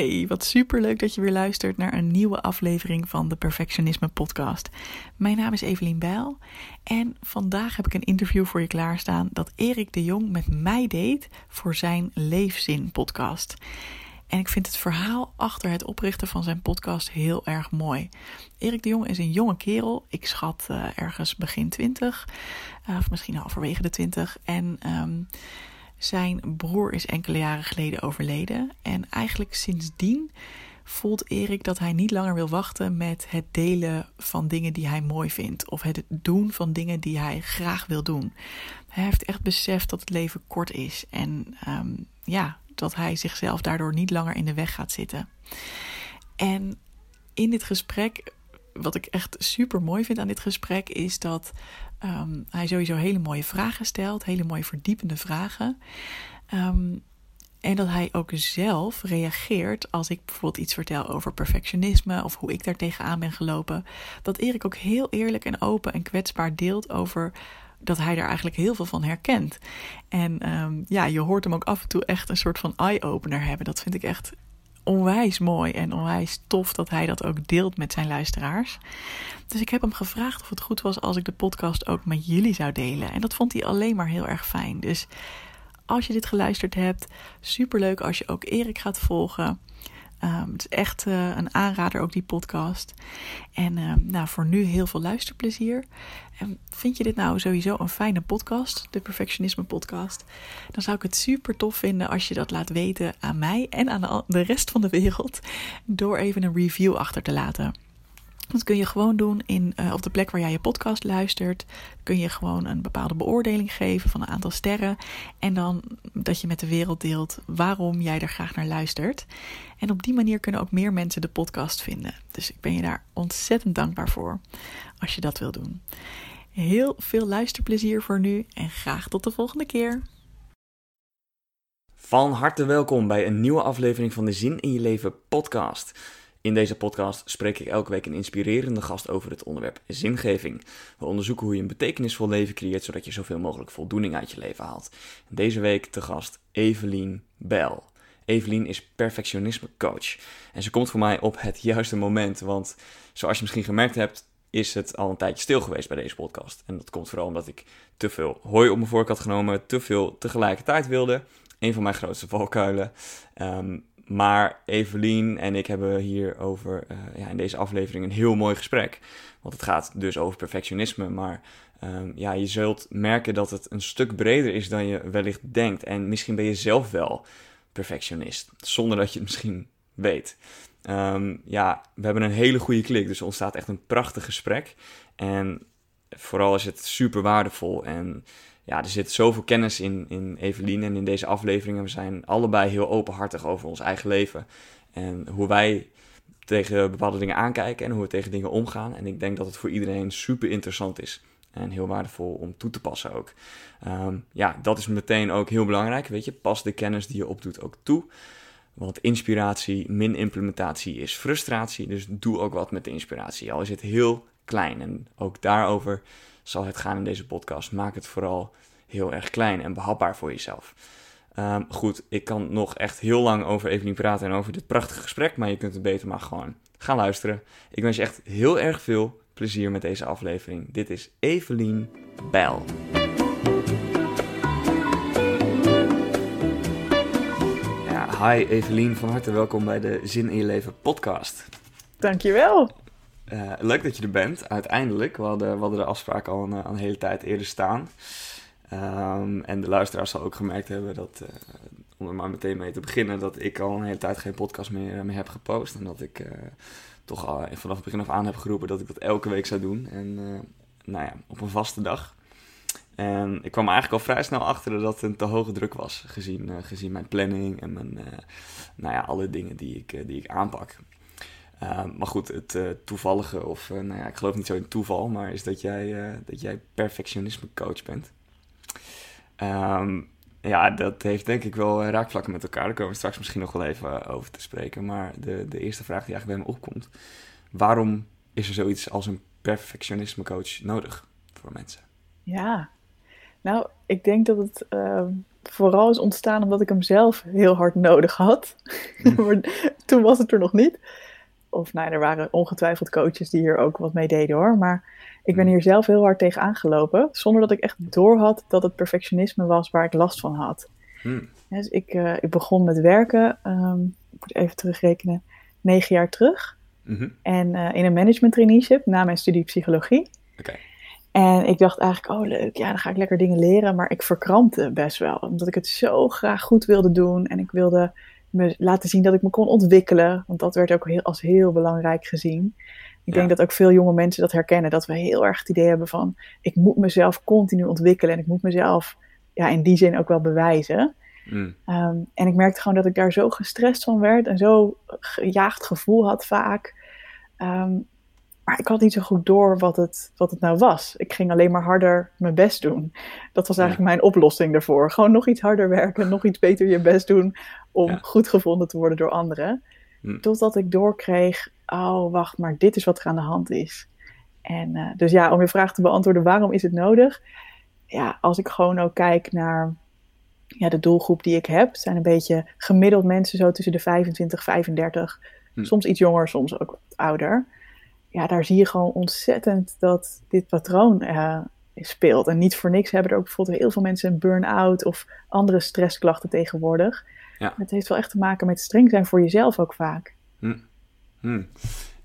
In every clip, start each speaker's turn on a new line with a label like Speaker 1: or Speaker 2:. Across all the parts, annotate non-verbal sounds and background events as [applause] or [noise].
Speaker 1: Hey, wat superleuk dat je weer luistert naar een nieuwe aflevering van de Perfectionisme Podcast. Mijn naam is Evelien Bijl en vandaag heb ik een interview voor je klaarstaan dat Erik de Jong met mij deed voor zijn Leefzin podcast. En ik vind het verhaal achter het oprichten van zijn podcast heel erg mooi. Erik de Jong is een jonge kerel. Ik schat uh, ergens begin 20, uh, of misschien halverwege de 20. En um, zijn broer is enkele jaren geleden overleden. En eigenlijk sindsdien voelt Erik dat hij niet langer wil wachten met het delen van dingen die hij mooi vindt. Of het doen van dingen die hij graag wil doen. Hij heeft echt beseft dat het leven kort is. En um, ja, dat hij zichzelf daardoor niet langer in de weg gaat zitten. En in dit gesprek, wat ik echt super mooi vind aan dit gesprek, is dat um, hij sowieso hele mooie vragen stelt, hele mooie verdiepende vragen. Um, en dat hij ook zelf reageert als ik bijvoorbeeld iets vertel over perfectionisme of hoe ik daar tegenaan ben gelopen. Dat Erik ook heel eerlijk en open en kwetsbaar deelt over dat hij daar eigenlijk heel veel van herkent. En um, ja, je hoort hem ook af en toe echt een soort van eye-opener hebben. Dat vind ik echt onwijs mooi en onwijs tof dat hij dat ook deelt met zijn luisteraars. Dus ik heb hem gevraagd of het goed was als ik de podcast ook met jullie zou delen. En dat vond hij alleen maar heel erg fijn. Dus als je dit geluisterd hebt, superleuk als je ook Erik gaat volgen. Um, het is echt uh, een aanrader, ook die podcast. En uh, nou, voor nu heel veel luisterplezier. En vind je dit nou sowieso een fijne podcast, de Perfectionisme Podcast? Dan zou ik het super tof vinden als je dat laat weten aan mij en aan de rest van de wereld. Door even een review achter te laten. Dat kun je gewoon doen in, uh, op de plek waar jij je podcast luistert. Kun je gewoon een bepaalde beoordeling geven van een aantal sterren. En dan dat je met de wereld deelt waarom jij er graag naar luistert. En op die manier kunnen ook meer mensen de podcast vinden. Dus ik ben je daar ontzettend dankbaar voor als je dat wil doen. Heel veel luisterplezier voor nu en graag tot de volgende keer.
Speaker 2: Van harte welkom bij een nieuwe aflevering van de Zin in je Leven podcast. In deze podcast spreek ik elke week een inspirerende gast over het onderwerp zingeving. We onderzoeken hoe je een betekenisvol leven creëert, zodat je zoveel mogelijk voldoening uit je leven haalt. Deze week te gast Evelien Bell. Evelien is perfectionisme coach. En ze komt voor mij op het juiste moment, want zoals je misschien gemerkt hebt, is het al een tijdje stil geweest bij deze podcast. En dat komt vooral omdat ik te veel hooi op mijn vork had genomen, te veel tegelijkertijd wilde. Een van mijn grootste valkuilen. Um, maar Evelien en ik hebben hier over uh, ja, in deze aflevering een heel mooi gesprek. Want het gaat dus over perfectionisme. Maar um, ja, je zult merken dat het een stuk breder is dan je wellicht denkt. En misschien ben je zelf wel perfectionist, zonder dat je het misschien weet. Um, ja, we hebben een hele goede klik, dus er ontstaat echt een prachtig gesprek. En vooral is het super waardevol en ja, er zit zoveel kennis in, in Evelien en in deze afleveringen. We zijn allebei heel openhartig over ons eigen leven. En hoe wij tegen bepaalde dingen aankijken en hoe we tegen dingen omgaan. En ik denk dat het voor iedereen super interessant is. En heel waardevol om toe te passen ook. Um, ja, dat is meteen ook heel belangrijk. Weet je, pas de kennis die je opdoet ook toe. Want inspiratie min implementatie is frustratie. Dus doe ook wat met de inspiratie. Al is het heel klein. En ook daarover zal het gaan in deze podcast. Maak het vooral heel erg klein en behapbaar voor jezelf. Um, goed, ik kan nog echt heel lang over Evelien praten en over dit prachtige gesprek, maar je kunt het beter maar gewoon gaan luisteren. Ik wens je echt heel erg veel plezier met deze aflevering. Dit is Evelien Bijl. Ja, hi Evelien, van harte welkom bij de Zin in je Leven podcast.
Speaker 1: Dankjewel.
Speaker 2: Uh, leuk dat je er bent, uiteindelijk. We hadden, we hadden de afspraak al een, een hele tijd eerder staan. Um, en de luisteraars zal ook gemerkt hebben dat, uh, om er maar meteen mee te beginnen, dat ik al een hele tijd geen podcast meer, heb gepost. En dat ik toch al vanaf het begin af aan heb geroepen dat ik dat elke week zou doen. En nou ja, op een vaste dag. En ik kwam eigenlijk al vrij snel achter dat het een te hoge druk was, gezien, gezien mijn planning en mijn, nou ja, alle dingen die ik, die ik aanpak. Uh, maar goed, het uh, toevallige, of uh, nou ja, ik geloof niet zo in toeval, maar is dat jij, dat jij perfectionisme coach bent. Um, ja, dat heeft denk ik wel raakvlakken met elkaar. Daar komen we straks misschien nog wel even over te spreken. Maar de, de eerste vraag die eigenlijk bij me opkomt: waarom is er zoiets als een perfectionisme coach nodig voor mensen?
Speaker 1: Ja, nou, ik denk dat het vooral is ontstaan omdat ik hem zelf heel hard nodig had. [laughs] maar toen was het er nog niet. Of nou, er waren ongetwijfeld coaches die hier ook wat mee deden hoor. Maar ik ben hier zelf heel hard tegen aangelopen. Zonder dat ik echt door had dat het perfectionisme was waar ik last van had. Hmm. Dus ik, eh, ik begon met werken, um, ik moet even terugrekenen, negen jaar terug. Mhm. En uh, in een management traineeship na mijn studie psychologie. En ik dacht eigenlijk, oh leuk, ja, dan ga ik lekker dingen leren. Maar ik verkrampte best wel, omdat ik het zo graag goed wilde doen. En ik wilde me laten zien dat ik me kon ontwikkelen. Want dat werd ook heel, als heel belangrijk gezien. Ik denk dat ook veel jonge mensen dat herkennen. Dat we heel erg het idee hebben van, ik moet mezelf continu ontwikkelen. En ik moet mezelf ja, in die zin ook wel bewijzen. Mm. Ehm, en ik merkte gewoon dat ik daar zo gestrest van werd en zo gejaagd gevoel had vaak. Ehm, maar ik had niet zo goed door wat het, wat het nou was. Ik ging alleen maar harder mijn best doen. Dat was eigenlijk mijn oplossing daarvoor. Gewoon nog iets harder werken, nog iets beter je best doen om goed gevonden te worden door anderen. Mm. Totdat ik doorkreeg, oh wacht, maar dit is wat er aan de hand is. En uh, dus ja, om je vraag te beantwoorden, waarom is het nodig? Ja, als ik gewoon ook kijk naar ja, de doelgroep die ik heb, zijn een beetje gemiddeld mensen zo tussen de 25, 35, hm. soms iets jonger, soms ook wat ouder. Ja, daar zie je gewoon ontzettend dat dit patroon uh, speelt. En niet voor niks hebben er ook bijvoorbeeld heel veel mensen een burn-out of andere stressklachten tegenwoordig. Ja. Het heeft wel echt te maken met streng zijn voor jezelf ook vaak.
Speaker 2: Hm. Hm.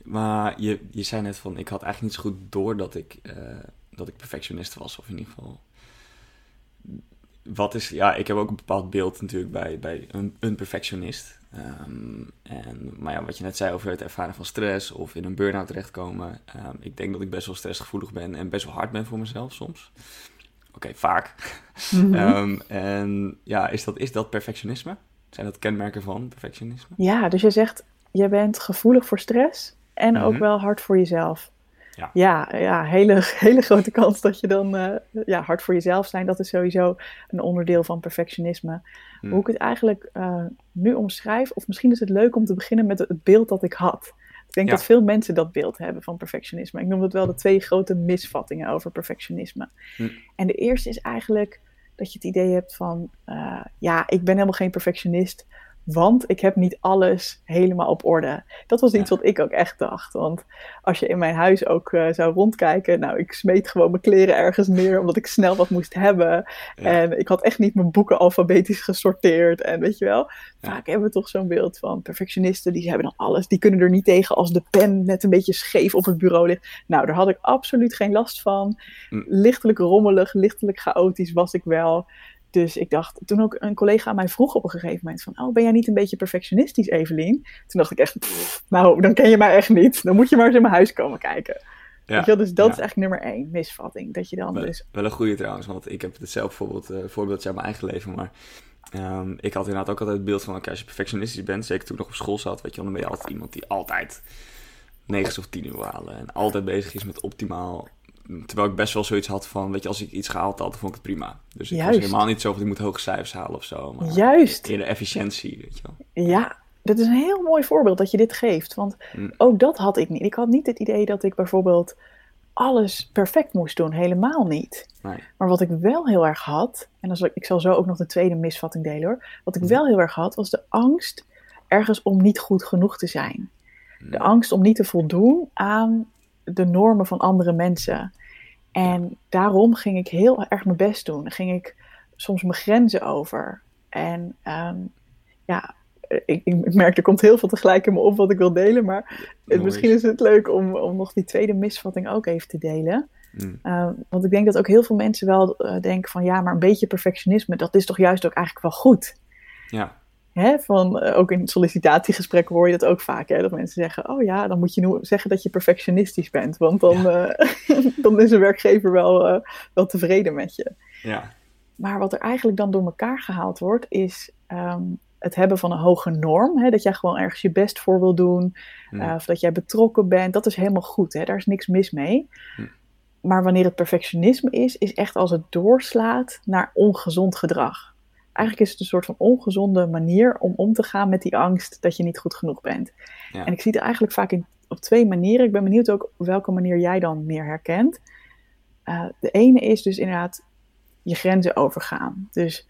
Speaker 2: Maar je, je zei net van, ik had eigenlijk niet zo goed door dat ik, uh, dat ik perfectionist was. Of in ieder geval wat is, ja, ik heb ook een bepaald beeld natuurlijk bij, bij een, een perfectionist. Ehm, en, maar ja, wat je net zei over het ervaren van stress of in een burn-out terechtkomen. Um, ik denk dat ik best wel stressgevoelig ben en best wel hard ben voor mezelf soms. Oké, vaak. Mhm. [laughs] Ehm, en ja, is dat, is dat perfectionisme? Zijn dat kenmerken van perfectionisme?
Speaker 1: Ja, dus je zegt, je bent gevoelig voor stress en ook mhm. wel hard voor jezelf. Ja, ja, ja hele, [laughs] hele grote kans dat je dan uh, ja, hard voor jezelf zijn. Dat is sowieso een onderdeel van perfectionisme. Hmm. Hoe ik het eigenlijk uh, nu omschrijf, of misschien is het leuk om te beginnen met het beeld dat ik had. Ik denk dat veel mensen dat beeld hebben van perfectionisme. Ik noem het wel de twee grote misvattingen over perfectionisme. Hmm. En de eerste is eigenlijk dat je het idee hebt van, uh, ja, ik ben helemaal geen perfectionist. Want ik heb niet alles helemaal op orde. Dat was iets wat ik ook echt dacht. Want als je in mijn huis ook uh, zou rondkijken. Nou, ik smeet gewoon mijn kleren ergens neer. Omdat ik snel wat moest hebben. En ik had echt niet mijn boeken alfabetisch gesorteerd. En weet je wel. Vaak hebben we toch zo'n beeld van perfectionisten. Die hebben dan alles. Die kunnen er niet tegen als de pen net een beetje scheef op het bureau ligt. Nou, daar had ik absoluut geen last van. Mm. Lichtelijk rommelig, lichtelijk chaotisch was ik wel. Dus ik dacht, toen ook een collega aan mij vroeg op een gegeven moment van, oh, ben jij niet een beetje perfectionistisch, Evelien? Toen dacht ik echt, nou, dan ken je mij echt niet. Dan moet je maar eens in mijn huis komen kijken. Ja, je, dus dat is eigenlijk nummer één, misvatting. Dat je dan
Speaker 2: wel,
Speaker 1: dus...
Speaker 2: Wel een goede trouwens, want ik heb het zelf bijvoorbeeld, uh, voorbeeldje uit mijn eigen leven, maar um, ik had inderdaad ook altijd het beeld van, als je perfectionistisch bent, zeker toen ik nog op school zat, weet je dan ben je altijd iemand die altijd 9 of 10 uur halen en altijd bezig is met optimaal Terwijl ik best wel zoiets had van, weet je, als ik iets gehaald had, dan vond ik het prima. Dus ik was helemaal niet zo van, ik moet hoge cijfers halen of zo. Maar
Speaker 1: Juist.
Speaker 2: In de efficiëntie, weet je wel.
Speaker 1: Ja, dat is een heel mooi voorbeeld dat je dit geeft. Want mm. ook dat had ik niet. Ik had niet het idee dat ik bijvoorbeeld alles perfect moest doen. Helemaal niet. Nee. Maar wat ik wel heel erg had, en als ik, ik zal zo ook nog de tweede misvatting delen hoor. Wat ik mm. wel heel erg had, was de angst ergens om niet goed genoeg te zijn. De mm. angst om niet te voldoen aan de normen van andere mensen. En daarom ging ik heel erg mijn best doen. ging ik soms mijn grenzen over. En ehm, ja, ik, ik, merk er komt heel veel tegelijk in me op wat ik wil delen. Maar misschien is het leuk om, om nog die tweede misvatting ook even te delen. Mm. Ehm, want ik denk dat ook heel veel mensen wel uh, denken van ja, maar een beetje perfectionisme, dat is toch juist ook eigenlijk wel goed.
Speaker 2: Ja.
Speaker 1: Hè, van, uh, ook in sollicitatiegesprekken hoor je dat ook vaak. Hè, dat mensen zeggen, oh ja, dan moet je nu zeggen dat je perfectionistisch bent. Want dan, ja. uh, [laughs] dan is een werkgever wel, uh, wel tevreden met je.
Speaker 2: Ja.
Speaker 1: Maar wat er eigenlijk dan door elkaar gehaald wordt, is um, het hebben van een hoge norm. Hè, dat jij gewoon ergens je best voor wil doen. Hmm. of dat jij betrokken bent. Dat is helemaal goed. Hè, daar is niks mis mee. Hmm. Maar wanneer het perfectionisme is, is echt als het doorslaat naar ongezond gedrag eigenlijk is het een soort van ongezonde manier om om te gaan met die angst dat je niet goed genoeg bent. Ja. En ik zie het eigenlijk vaak in, op twee manieren. Ik ben benieuwd ook op welke manier jij dan meer herkent. Uh, de ene is dus inderdaad je grenzen overgaan. Dus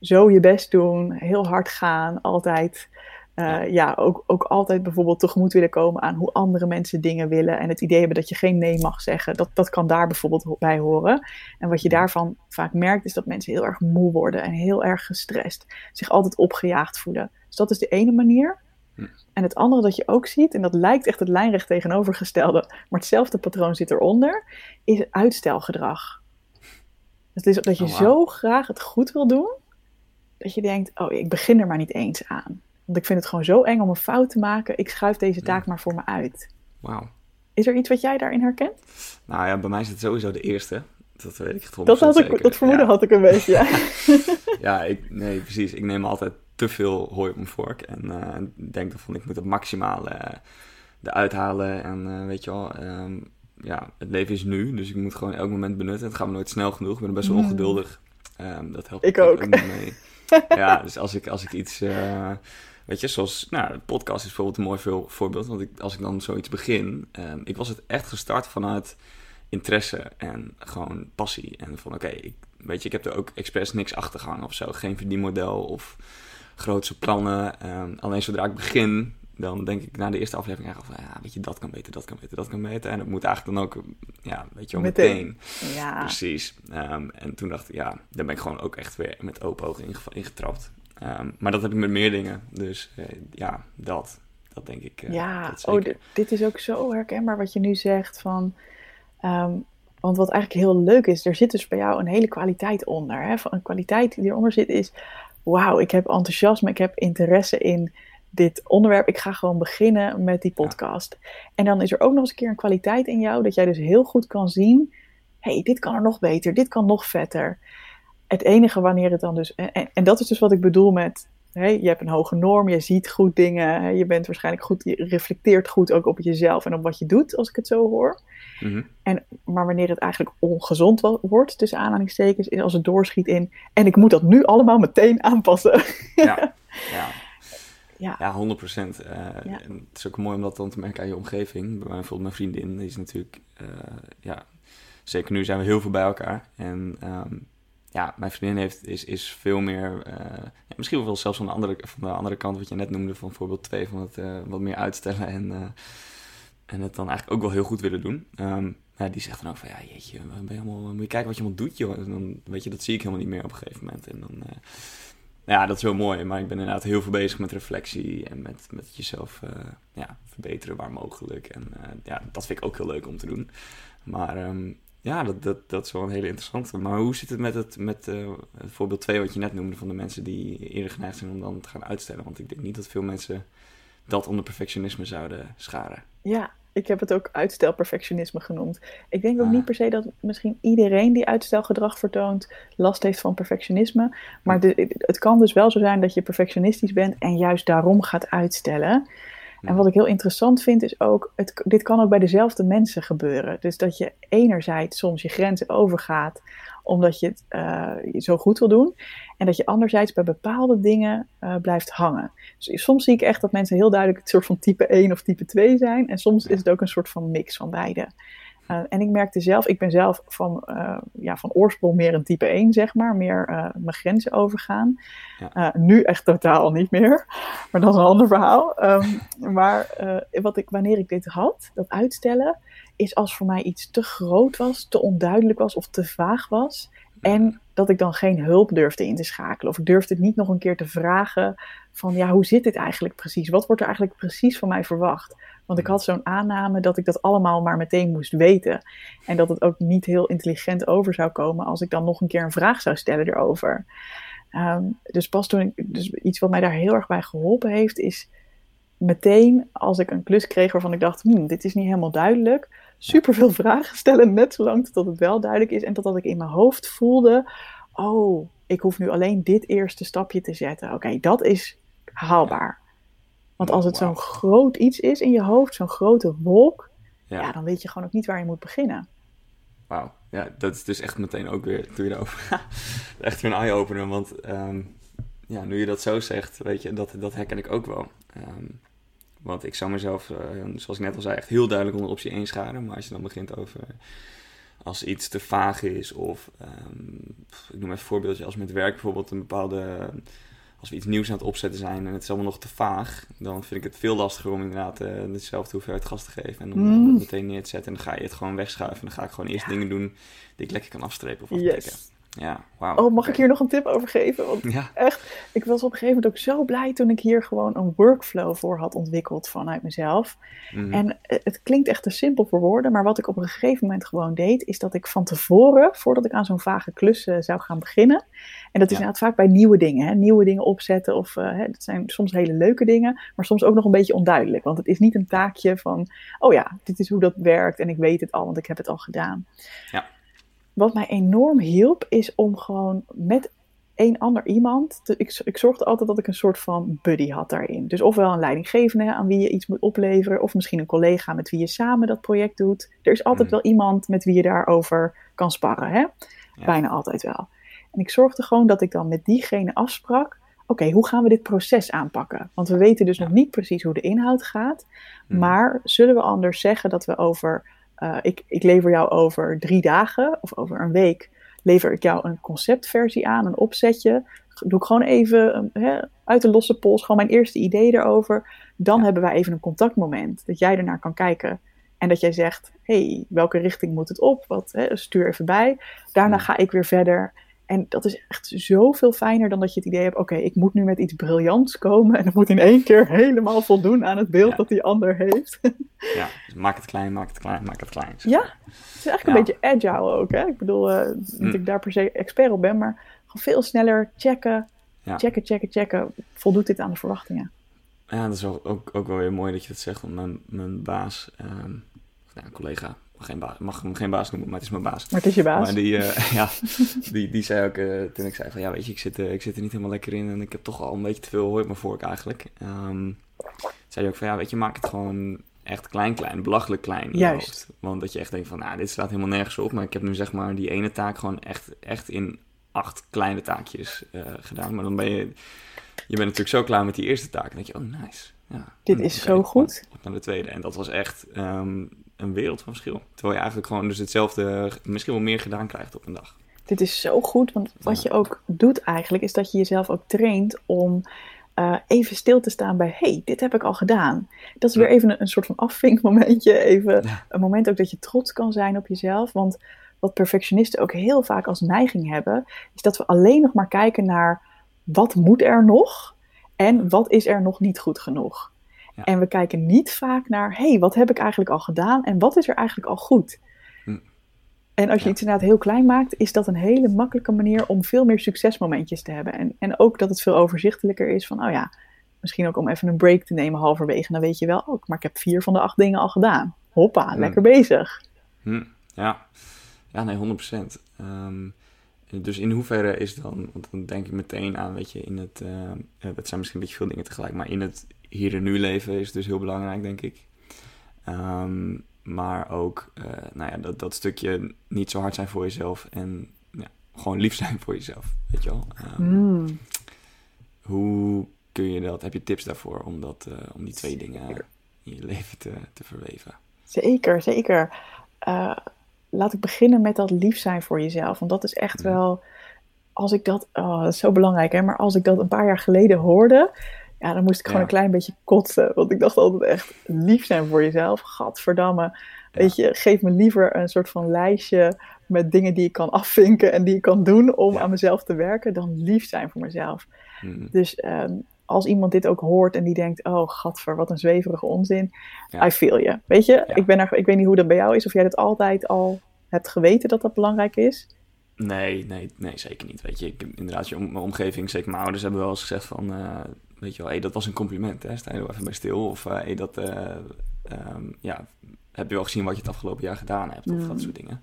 Speaker 1: zo je best doen, heel hard gaan, altijd. Ja. ja, ook, ook altijd bijvoorbeeld tegemoet willen komen aan hoe andere mensen dingen willen. En het idee hebben dat je geen nee mag zeggen. Dat, dat kan daar bijvoorbeeld bij horen. En wat je daarvan vaak merkt, is dat mensen heel erg moe worden en heel erg gestrest. Zich altijd opgejaagd voelen. Dus dat is de ene manier. Hm. En het andere dat je ook ziet, en dat lijkt echt het lijnrecht tegenovergestelde, maar hetzelfde patroon zit eronder, is uitstelgedrag. Het is dat je oh, zo graag het goed wil doen, dat je denkt, oh, ik begin er maar niet eens aan. Want ik vind het gewoon zo eng om een fout te maken. Ik schuif deze taak maar voor me uit.
Speaker 2: Wauw.
Speaker 1: Is er iets wat jij daarin herkent?
Speaker 2: Nou ja, bij mij is het sowieso de eerste. Dat weet ik
Speaker 1: Dat, had ik, dat vermoeden had ik een beetje, ja. [laughs]
Speaker 2: ja, ik, nee, precies. Ik neem altijd te veel hooi op mijn vork. En uh, denk dan van, ik moet het maximale uh, eruit halen. En uh, weet je wel, um, ja, het leven is nu. Dus ik moet gewoon elk moment benutten. Het gaat me nooit snel genoeg. Ik ben best wel mm. ongeduldig. Um, dat helpt
Speaker 1: ik ook. ook
Speaker 2: mee. [laughs] ja, dus als ik, als ik iets... Weet je, zoals, nou, de podcast is bijvoorbeeld een mooi veel voorbeeld. Want ik, als ik dan zoiets begin, um, ik was het echt gestart vanuit interesse en gewoon passie. En van, oké, okay, weet je, ik heb er ook expres niks achter gehangen of zo. Geen verdienmodel of grootse plannen. Um, alleen zodra ik begin, dan denk ik na de eerste aflevering eigenlijk van, ja, weet je, dat kan beter, dat kan beter, dat kan beter. En dat moet eigenlijk dan ook, ja, weet je wel, meteen.
Speaker 1: meteen. Ja.
Speaker 2: Precies. Um, en toen dacht ik, ja, daar ben ik gewoon ook echt weer met open ogen ingetrapt. Um, maar dat heb ik met meer dingen. Dus uh, ja, dat. Dat denk ik. Uh,
Speaker 1: ja, oh, dit is ook zo herkenbaar wat je nu zegt van... Um, want wat eigenlijk heel leuk is, er zit dus bij jou een hele kwaliteit onder. Hè? Een kwaliteit die eronder zit is wauw, ik heb enthousiasme, ik heb interesse in dit onderwerp. Ik ga gewoon beginnen met die podcast. En dan is er ook nog eens een keer een kwaliteit in jou dat jij dus heel goed kan zien. hey, dit kan er nog beter, dit kan nog vetter. Het enige wanneer het dan dus. En, en dat is dus wat ik bedoel met je hebt een hoge norm, je ziet goed dingen, je bent waarschijnlijk goed, je reflecteert goed ook op jezelf en op wat je doet, als ik het zo hoor. Mhm. en, maar wanneer het eigenlijk ongezond wordt, tussen aanhalingstekens, is als het doorschiet in, en ik moet dat nu allemaal meteen aanpassen.
Speaker 2: ja, [laughs] ja. Ja. ja, 100 procent. Uh, Het is ook mooi om dat dan te merken aan je omgeving. Bij mij bijvoorbeeld mijn vriendin, die is natuurlijk, uh, ja, zeker nu zijn we heel veel bij elkaar. En um, ja, mijn vriendin heeft, is, is veel meer, uh, ja, misschien wel zelfs van de, andere, van de andere kant, wat je net noemde, van voorbeeld 2, van het uh, wat meer uitstellen en, uh, en het dan eigenlijk ook wel heel goed willen doen. Um, ja, die zegt dan ook van, ja jeetje, ben je moet je kijken wat je allemaal doet, joh. En dan, weet je, dat zie ik helemaal niet meer op een gegeven moment. En dan, ja, dat is wel mooi, maar ik ben inderdaad heel veel bezig met reflectie en met, met jezelf ja, verbeteren waar mogelijk. En ja, dat vind ik ook heel leuk om te doen. Maar um, ja, dat, dat, dat is wel een hele interessante. Maar hoe zit het met het, met, uh, het voorbeeld 2 wat je net noemde van de mensen die eerder geneigd zijn om dan te gaan uitstellen? Want ik denk niet dat veel mensen dat onder perfectionisme zouden scharen.
Speaker 1: Ja, ik heb het ook uitstelperfectionisme genoemd. Ik denk ook ah. niet per se dat misschien iedereen die uitstelgedrag vertoont last heeft van perfectionisme. Maar de, het kan dus wel zo zijn dat je perfectionistisch bent en juist daarom gaat uitstellen. En wat ik heel interessant vind is ook, het, dit kan ook bij dezelfde mensen gebeuren. Dus dat je enerzijds soms je grenzen overgaat omdat je het uh, zo goed wil doen. En dat je anderzijds bij bepaalde dingen uh, blijft hangen. Dus soms zie ik echt dat mensen heel duidelijk het soort van type 1 of type 2 zijn. En soms is het ook een soort van mix van beide. Uh, en ik merkte zelf, ik ben zelf van, uh, ja, van oorsprong meer een type 1, zeg maar. Meer uh, mijn grenzen overgaan. Ja. nu echt totaal niet meer. Maar dat is een ander verhaal. Um, [laughs] maar wat ik, wanneer ik dit had, dat uitstellen, is als voor mij iets te groot was, te onduidelijk was of te vaag was. En dat ik dan geen hulp durfde in te schakelen. Of ik durfde het niet nog een keer te vragen van ja, hoe zit dit eigenlijk precies? Wat wordt er eigenlijk precies van mij verwacht? Want ik had zo'n aanname dat ik dat allemaal maar meteen moest weten. En dat het ook niet heel intelligent over zou komen als ik dan nog een keer een vraag zou stellen erover. Um, dus pas toen ik, dus iets wat mij daar heel erg bij geholpen heeft, is meteen als ik een klus kreeg waarvan ik dacht, hmm, dit is niet helemaal duidelijk, super veel [laughs] vragen stellen, net zolang tot het wel duidelijk is en totdat ik in mijn hoofd voelde, oh, ik hoef nu alleen dit eerste stapje te zetten. Oké, dat is haalbaar. Want als het zo'n groot iets is in je hoofd, zo'n grote wolk, ja. dan weet je gewoon ook niet waar je moet beginnen.
Speaker 2: Wauw, ja, dat is dus echt meteen ook weer, doe je daarover, [laughs] echt weer een eye-opener. Want um, ja, nu je dat zo zegt, weet je, dat, dat herken ik ook wel. Um, want ik zou mezelf, uh, zoals ik net al zei, echt heel duidelijk onder optie 1 scharen. Maar als je dan begint over, als iets te vaag is of ehm, ik noem even een voorbeeldje als met werk bijvoorbeeld een bepaalde als we iets nieuws aan het opzetten zijn en het is allemaal nog te vaag, dan vind ik het veel lastiger om inderdaad uh, dezelfde hoeveelheid gas te geven en om, mm. het meteen neer te zetten en dan ga je het gewoon wegschuiven en dan ga ik gewoon eerst dingen doen die ik lekker kan afstrepen of aftikken. Ja, wow.
Speaker 1: Oh, mag ik hier nog een tip over geven? Want ja. echt, ik was op een gegeven moment ook zo blij toen ik hier gewoon een workflow voor had ontwikkeld vanuit mezelf. Mhm. En het klinkt echt te simpel voor woorden, maar wat ik op een gegeven moment gewoon deed, is dat ik van tevoren, voordat ik aan zo'n vage klus uh, zou gaan beginnen, en dat is inderdaad vaak bij nieuwe dingen, hè, nieuwe dingen opzetten, of uh, hè, dat zijn soms hele leuke dingen, maar soms ook nog een beetje onduidelijk. Want het is niet een taakje van, oh ja, dit is hoe dat werkt en ik weet het al, want ik heb het al gedaan. Ja wat mij enorm hielp, is om gewoon met een ander iemand. Te, ik, ik zorgde altijd dat ik een soort van buddy had daarin. Dus ofwel een leidinggevende aan wie je iets moet opleveren, of misschien een collega met wie je samen dat project doet. Er is altijd mm. wel iemand met wie je daarover kan sparren. Hè? Bijna altijd wel. En ik zorgde gewoon dat ik dan met diegene afsprak. Oké, hoe gaan we dit proces aanpakken? Want we weten dus nog niet precies hoe de inhoud gaat. Mm. Maar zullen we anders zeggen dat we over uh, ik, ik lever jou over drie dagen of over een week, lever ik jou een conceptversie aan, een opzetje. Doe ik gewoon even hè, uit de losse pols, gewoon mijn eerste idee erover. Dan hebben wij even een contactmoment, dat jij ernaar kan kijken. En dat jij zegt, hey, welke richting moet het op? Wat, hè, stuur even bij. Daarna ga ik weer verder. En dat is echt zoveel fijner dan dat je het idee hebt: oké, ik moet nu met iets briljants komen. En het moet in één keer helemaal voldoen aan het beeld dat die ander heeft. [laughs]
Speaker 2: ja, dus maak het klein, maak het klein, maak het klein.
Speaker 1: Ja, het is eigenlijk een beetje agile ook. Hè? Ik bedoel, uh, dat ik daar per se expert op ben, maar gewoon veel sneller checken, checken, checken, checken. Voldoet dit aan de verwachtingen?
Speaker 2: Ja, dat is ook, ook wel weer mooi dat je dat zegt. Want mijn, mijn baas, um, nou, een collega, geen baas, mag hem geen baas noemen, maar het is mijn baas.
Speaker 1: Maar het is je baas.
Speaker 2: Maar die, uh, [laughs] ja, die, die zei ook, uh, toen ik zei van, ja weet je, ik zit, uh, ik zit er niet helemaal lekker in en ik heb toch al een beetje te veel hooi op mijn vork eigenlijk. Um, zei hij ook van, ja weet je, maak het gewoon echt klein, klein, belachelijk klein in Juist. Hoofd. Want dat je echt denkt van, nou, dit staat helemaal nergens op, maar ik heb nu zeg maar die ene taak gewoon echt, echt in acht kleine taakjes gedaan. Maar dan ben je, je bent natuurlijk zo klaar met die eerste taak dan denk je, oh nice. Ja,
Speaker 1: dit is zo goed.
Speaker 2: Naar de tweede. En dat was echt, um, een wereld van verschil. Terwijl je eigenlijk gewoon dus hetzelfde, misschien wel meer gedaan krijgt op een dag.
Speaker 1: Dit is zo goed, want wat je ook doet eigenlijk, is dat je jezelf ook traint om uh, even stil te staan bij, hey, dit heb ik al gedaan. Dat is weer even een, een, soort van afvinkmomentje, even een moment ook dat je trots kan zijn op jezelf. Want wat perfectionisten ook heel vaak als neiging hebben, is dat we alleen nog maar kijken naar wat moet er nog en wat is er nog niet goed genoeg. En we kijken niet vaak naar, hé, hey, wat heb ik eigenlijk al gedaan en wat is er eigenlijk al goed? Hm. En als je iets inderdaad heel klein maakt, is dat een hele makkelijke manier om veel meer succesmomentjes te hebben. En, en ook dat het veel overzichtelijker is van, oh ja, misschien ook om even een break te nemen halverwege. Dan weet je wel, oh, maar ik heb vier van de acht dingen al gedaan. Hoppa, hm. lekker bezig.
Speaker 2: Hm. Ja. ja, nee, 100 procent. Ehm, dus in hoeverre is dan, want dan denk ik meteen aan, weet je, in het, uh, dat zijn misschien een beetje veel dingen tegelijk, maar in het hier en nu leven is dus heel belangrijk, denk ik. Ehm, maar ook uh, nou ja, dat, dat stukje niet zo hard zijn voor jezelf en ja, gewoon lief zijn voor jezelf, weet je wel. Um, Hoe kun je dat, heb je tips daarvoor om, dat, uh, om die twee dingen in je leven te, te verweven?
Speaker 1: Zeker, zeker. Uh, laat ik beginnen met dat lief zijn voor jezelf. Want dat is echt mhm. wel, als ik dat, oh, dat is zo belangrijk hè, maar als ik dat een paar jaar geleden hoorde, ja, dan moest ik gewoon een klein beetje kotsen. Want ik dacht altijd echt, lief zijn voor jezelf, gadverdamme. Weet je, geef me liever een soort van lijstje met dingen die ik kan afvinken en die ik kan doen om aan mezelf te werken, dan lief zijn voor mezelf. Mhm. Dus ehm, als iemand dit ook hoort en die denkt, oh gadver, wat een zweverige onzin, I feel je. Weet je, ik, ben er, ik weet niet hoe dat bij jou is, of jij dat altijd al hebt geweten dat dat belangrijk is.
Speaker 2: Nee, nee, nee, zeker niet. Weet je, ik, inderdaad, je om, mijn omgeving, zeker mijn ouders hebben wel eens gezegd van, uh, weet je wel, hey, dat was een compliment, hè? sta je er even bij stil. Of uh, hey, dat, uh, um, ja, heb je wel gezien wat je het afgelopen jaar gedaan hebt, of dat soort dingen.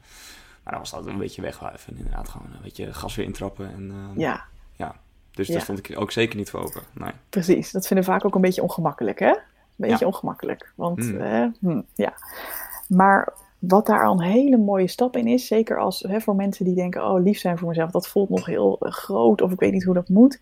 Speaker 2: Maar dan was dat een beetje wegwuiven, inderdaad, gewoon een beetje gas weer intrappen en ja. ja. Dus daar stond ik ook zeker niet voor open. Nee.
Speaker 1: Precies, dat vinden vaak ook een beetje ongemakkelijk, hè? Een beetje ongemakkelijk, want mm. hm, ja. Maar wat daar al een hele mooie stap in is, zeker als hè, voor mensen die denken: oh, lief zijn voor mezelf, dat voelt nog heel groot of ik weet niet hoe dat moet.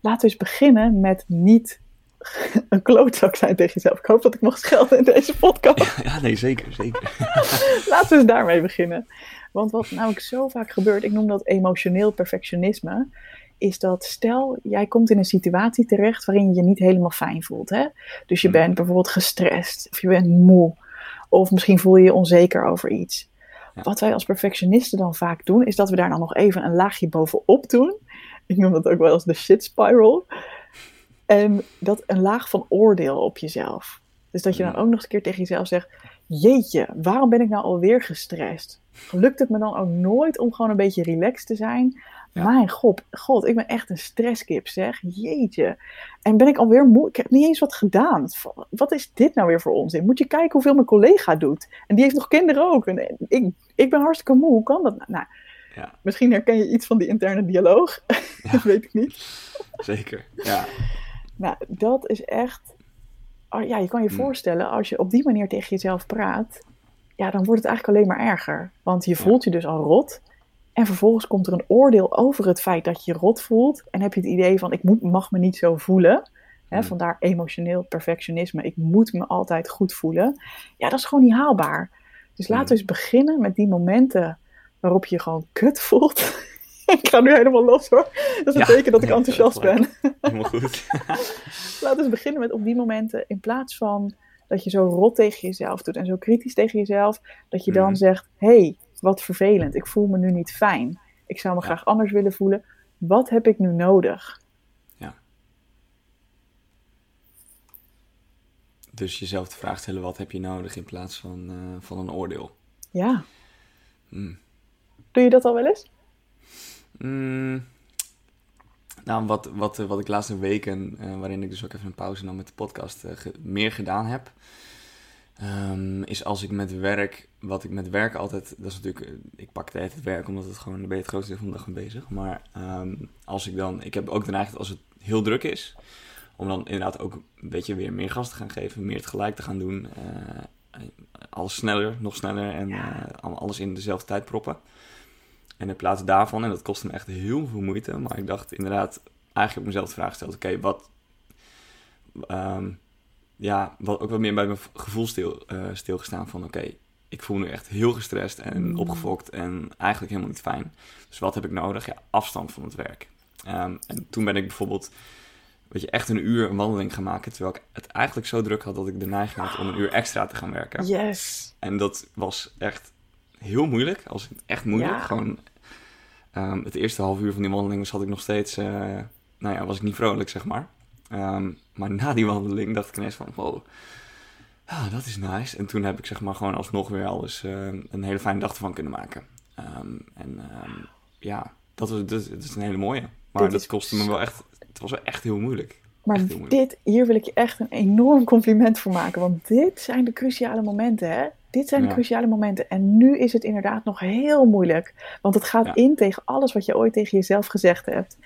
Speaker 1: Laten we eens beginnen met niet [laughs] een klootzak zijn tegen jezelf. Ik hoop dat ik mag schelden in deze podcast. [laughs]
Speaker 2: Ja, nee, zeker, zeker. [laughs]
Speaker 1: Laten we eens daarmee beginnen. Want wat namelijk zo vaak gebeurt, ik noem dat emotioneel perfectionisme, is dat stel jij komt in een situatie terecht waarin je je niet helemaal fijn voelt. Hè? Dus je
Speaker 2: Hmm.
Speaker 1: bent bijvoorbeeld gestrest of je bent moe of misschien voel je je onzeker over iets.
Speaker 2: Ja.
Speaker 1: Wat wij als perfectionisten dan vaak doen, is dat we daar dan nog even een laagje bovenop doen. Ik noem dat ook wel eens de shit spiral. En dat een laag van oordeel op jezelf. Dus dat je dan ook nog eens een keer tegen jezelf zegt: Jeetje, waarom ben ik nou alweer gestrest? Lukt het me dan ook nooit om gewoon een beetje relaxed te zijn?
Speaker 2: Ja.
Speaker 1: Mijn god, god, ik ben echt een stresskip, zeg. Jeetje. En ben ik alweer moe? Ik heb niet eens wat gedaan. Wat is dit nou weer voor onzin? Moet je kijken hoeveel mijn collega doet. En die heeft nog kinderen ook. En ik, ik ben hartstikke moe. Hoe kan dat nou? nou
Speaker 2: Ja.
Speaker 1: Misschien herken je iets van die interne dialoog. [laughs] dat weet ik niet.
Speaker 2: Zeker, ja.
Speaker 1: Nou, dat is echt. oh ja, je kan je
Speaker 2: Hmm.
Speaker 1: voorstellen, als je op die manier tegen jezelf praat, ja, dan wordt het eigenlijk alleen maar erger. Want je voelt je dus al rot. En vervolgens komt er een oordeel over het feit dat je je rot voelt. En heb je het idee van: ik moet, mag me niet zo voelen. Hè,
Speaker 2: Hmm.
Speaker 1: vandaar emotioneel perfectionisme. Ik moet me altijd goed voelen. Ja, dat is gewoon niet haalbaar. Dus laten we
Speaker 2: Hmm.
Speaker 1: eens beginnen met die momenten waarop je je gewoon kut voelt. [laughs] ik ga nu helemaal los hoor. Dat is een
Speaker 2: Ja,
Speaker 1: teken dat ik enthousiast ben. [laughs]
Speaker 2: Helemaal goed.
Speaker 1: Laten we eens beginnen met op die momenten, in plaats van dat je zo rot tegen jezelf doet en zo kritisch tegen jezelf, dat je dan
Speaker 2: Mhm.
Speaker 1: zegt: hey, wat vervelend, ik voel me nu niet fijn. Ik zou me
Speaker 2: Ja.
Speaker 1: graag anders willen voelen. Wat heb ik nu nodig?
Speaker 2: Dus jezelf de vraag stellen, wat heb je nodig in plaats van, eh, van een oordeel.
Speaker 1: Ja.
Speaker 2: Hmm.
Speaker 1: Doe je dat al wel eens?
Speaker 2: Mm. Nou, wat, wat, wat ik laatste weken, eh, waarin ik dus ook even een pauze nam met de podcast, eh, ge- meer gedaan heb, ehm, is als ik met werk, wat ik met werk altijd, dat is natuurlijk, eh, ik pak tijd werk, omdat het gewoon, daar ben je het grootste deel van de dag mee bezig. Maar ehm, als ik dan, ik heb ook de neiging, als het heel druk is, om dan inderdaad ook een beetje weer meer gas te gaan geven, meer tegelijk te gaan doen, eh, alles sneller, nog sneller en eh, allemaal alles in dezelfde tijd proppen. En in plaats daarvan, en dat kostte me echt heel veel moeite, maar ik dacht inderdaad, eigenlijk op mezelf de vraag gesteld, oké, wat, ehm, ja, wat ook wat meer bij mijn gevoel stil, eh, stilgestaan van, oké, ik voel me nu echt heel gestrest en
Speaker 1: Mm.
Speaker 2: opgefokt en eigenlijk helemaal niet fijn. Dus wat heb ik nodig? Ja, afstand van het werk. Ehm, en toen ben ik bijvoorbeeld, weet je, echt een uur een wandeling gaan maken, terwijl ik het eigenlijk zo druk had dat ik de neiging had om een uur extra te gaan werken.
Speaker 1: Yes.
Speaker 2: En dat was echt heel moeilijk. Als echt moeilijk.
Speaker 1: Ja.
Speaker 2: Gewoon ehm, het eerste half uur van die wandeling zat ik nog steeds. eh, nou ja, was ik niet vrolijk, zeg maar. Ehm, maar na die wandeling dacht ik ineens van, wow, ah, dat is nice. En toen heb ik zeg maar gewoon alsnog weer alles eh, een hele fijne dag ervan kunnen maken. Ehm, en ehm, ja, dat, was, dat, dat is een hele mooie. Maar
Speaker 1: Dit
Speaker 2: dat
Speaker 1: is
Speaker 2: kostte me wel echt, het was wel echt heel moeilijk.
Speaker 1: Maar
Speaker 2: Echt heel moeilijk.
Speaker 1: dit, hier wil ik je echt een enorm compliment voor maken. Want dit zijn de cruciale momenten, hè? Dit zijn de
Speaker 2: Ja.
Speaker 1: cruciale momenten. En nu is het inderdaad nog heel moeilijk. Want het gaat
Speaker 2: Ja.
Speaker 1: in tegen alles wat je ooit tegen jezelf gezegd hebt.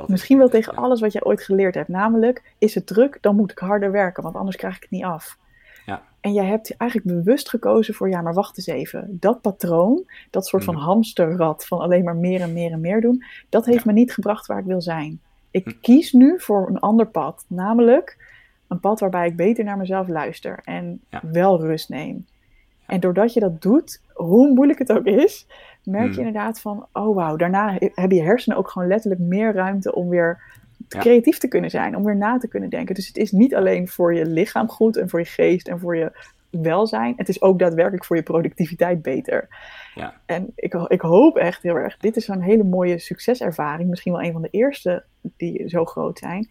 Speaker 2: Dat
Speaker 1: Misschien
Speaker 2: is-
Speaker 1: wel tegen
Speaker 2: ja.
Speaker 1: alles wat je ooit geleerd hebt. Namelijk, is het druk, dan moet ik harder werken, want anders krijg ik het niet af.
Speaker 2: Ja.
Speaker 1: En jij hebt eigenlijk bewust gekozen voor, ja, maar wacht eens even. Dat patroon, dat soort van
Speaker 2: Mhm.
Speaker 1: hamsterrad van alleen maar meer en meer en meer doen, dat heeft me niet gebracht waar ik wil zijn. Ik
Speaker 2: Hm.
Speaker 1: kies nu voor een ander pad, namelijk een pad waarbij ik beter naar mezelf luister en
Speaker 2: Ja.
Speaker 1: wel rust neem. En doordat je dat doet, hoe moeilijk het ook is, merk je
Speaker 2: Hmm.
Speaker 1: inderdaad van, oh wauw, daarna he- hebben je hersenen ook gewoon letterlijk meer ruimte om weer
Speaker 2: Ja.
Speaker 1: creatief te kunnen zijn, om weer na te kunnen denken. Dus het is niet alleen voor je lichaam goed en voor je geest en voor je welzijn, het is ook daadwerkelijk voor je productiviteit beter.
Speaker 2: Ja.
Speaker 1: En ik, ik hoop echt heel erg, dit is zo'n hele mooie succeservaring, misschien wel een van de eerste die zo groot zijn.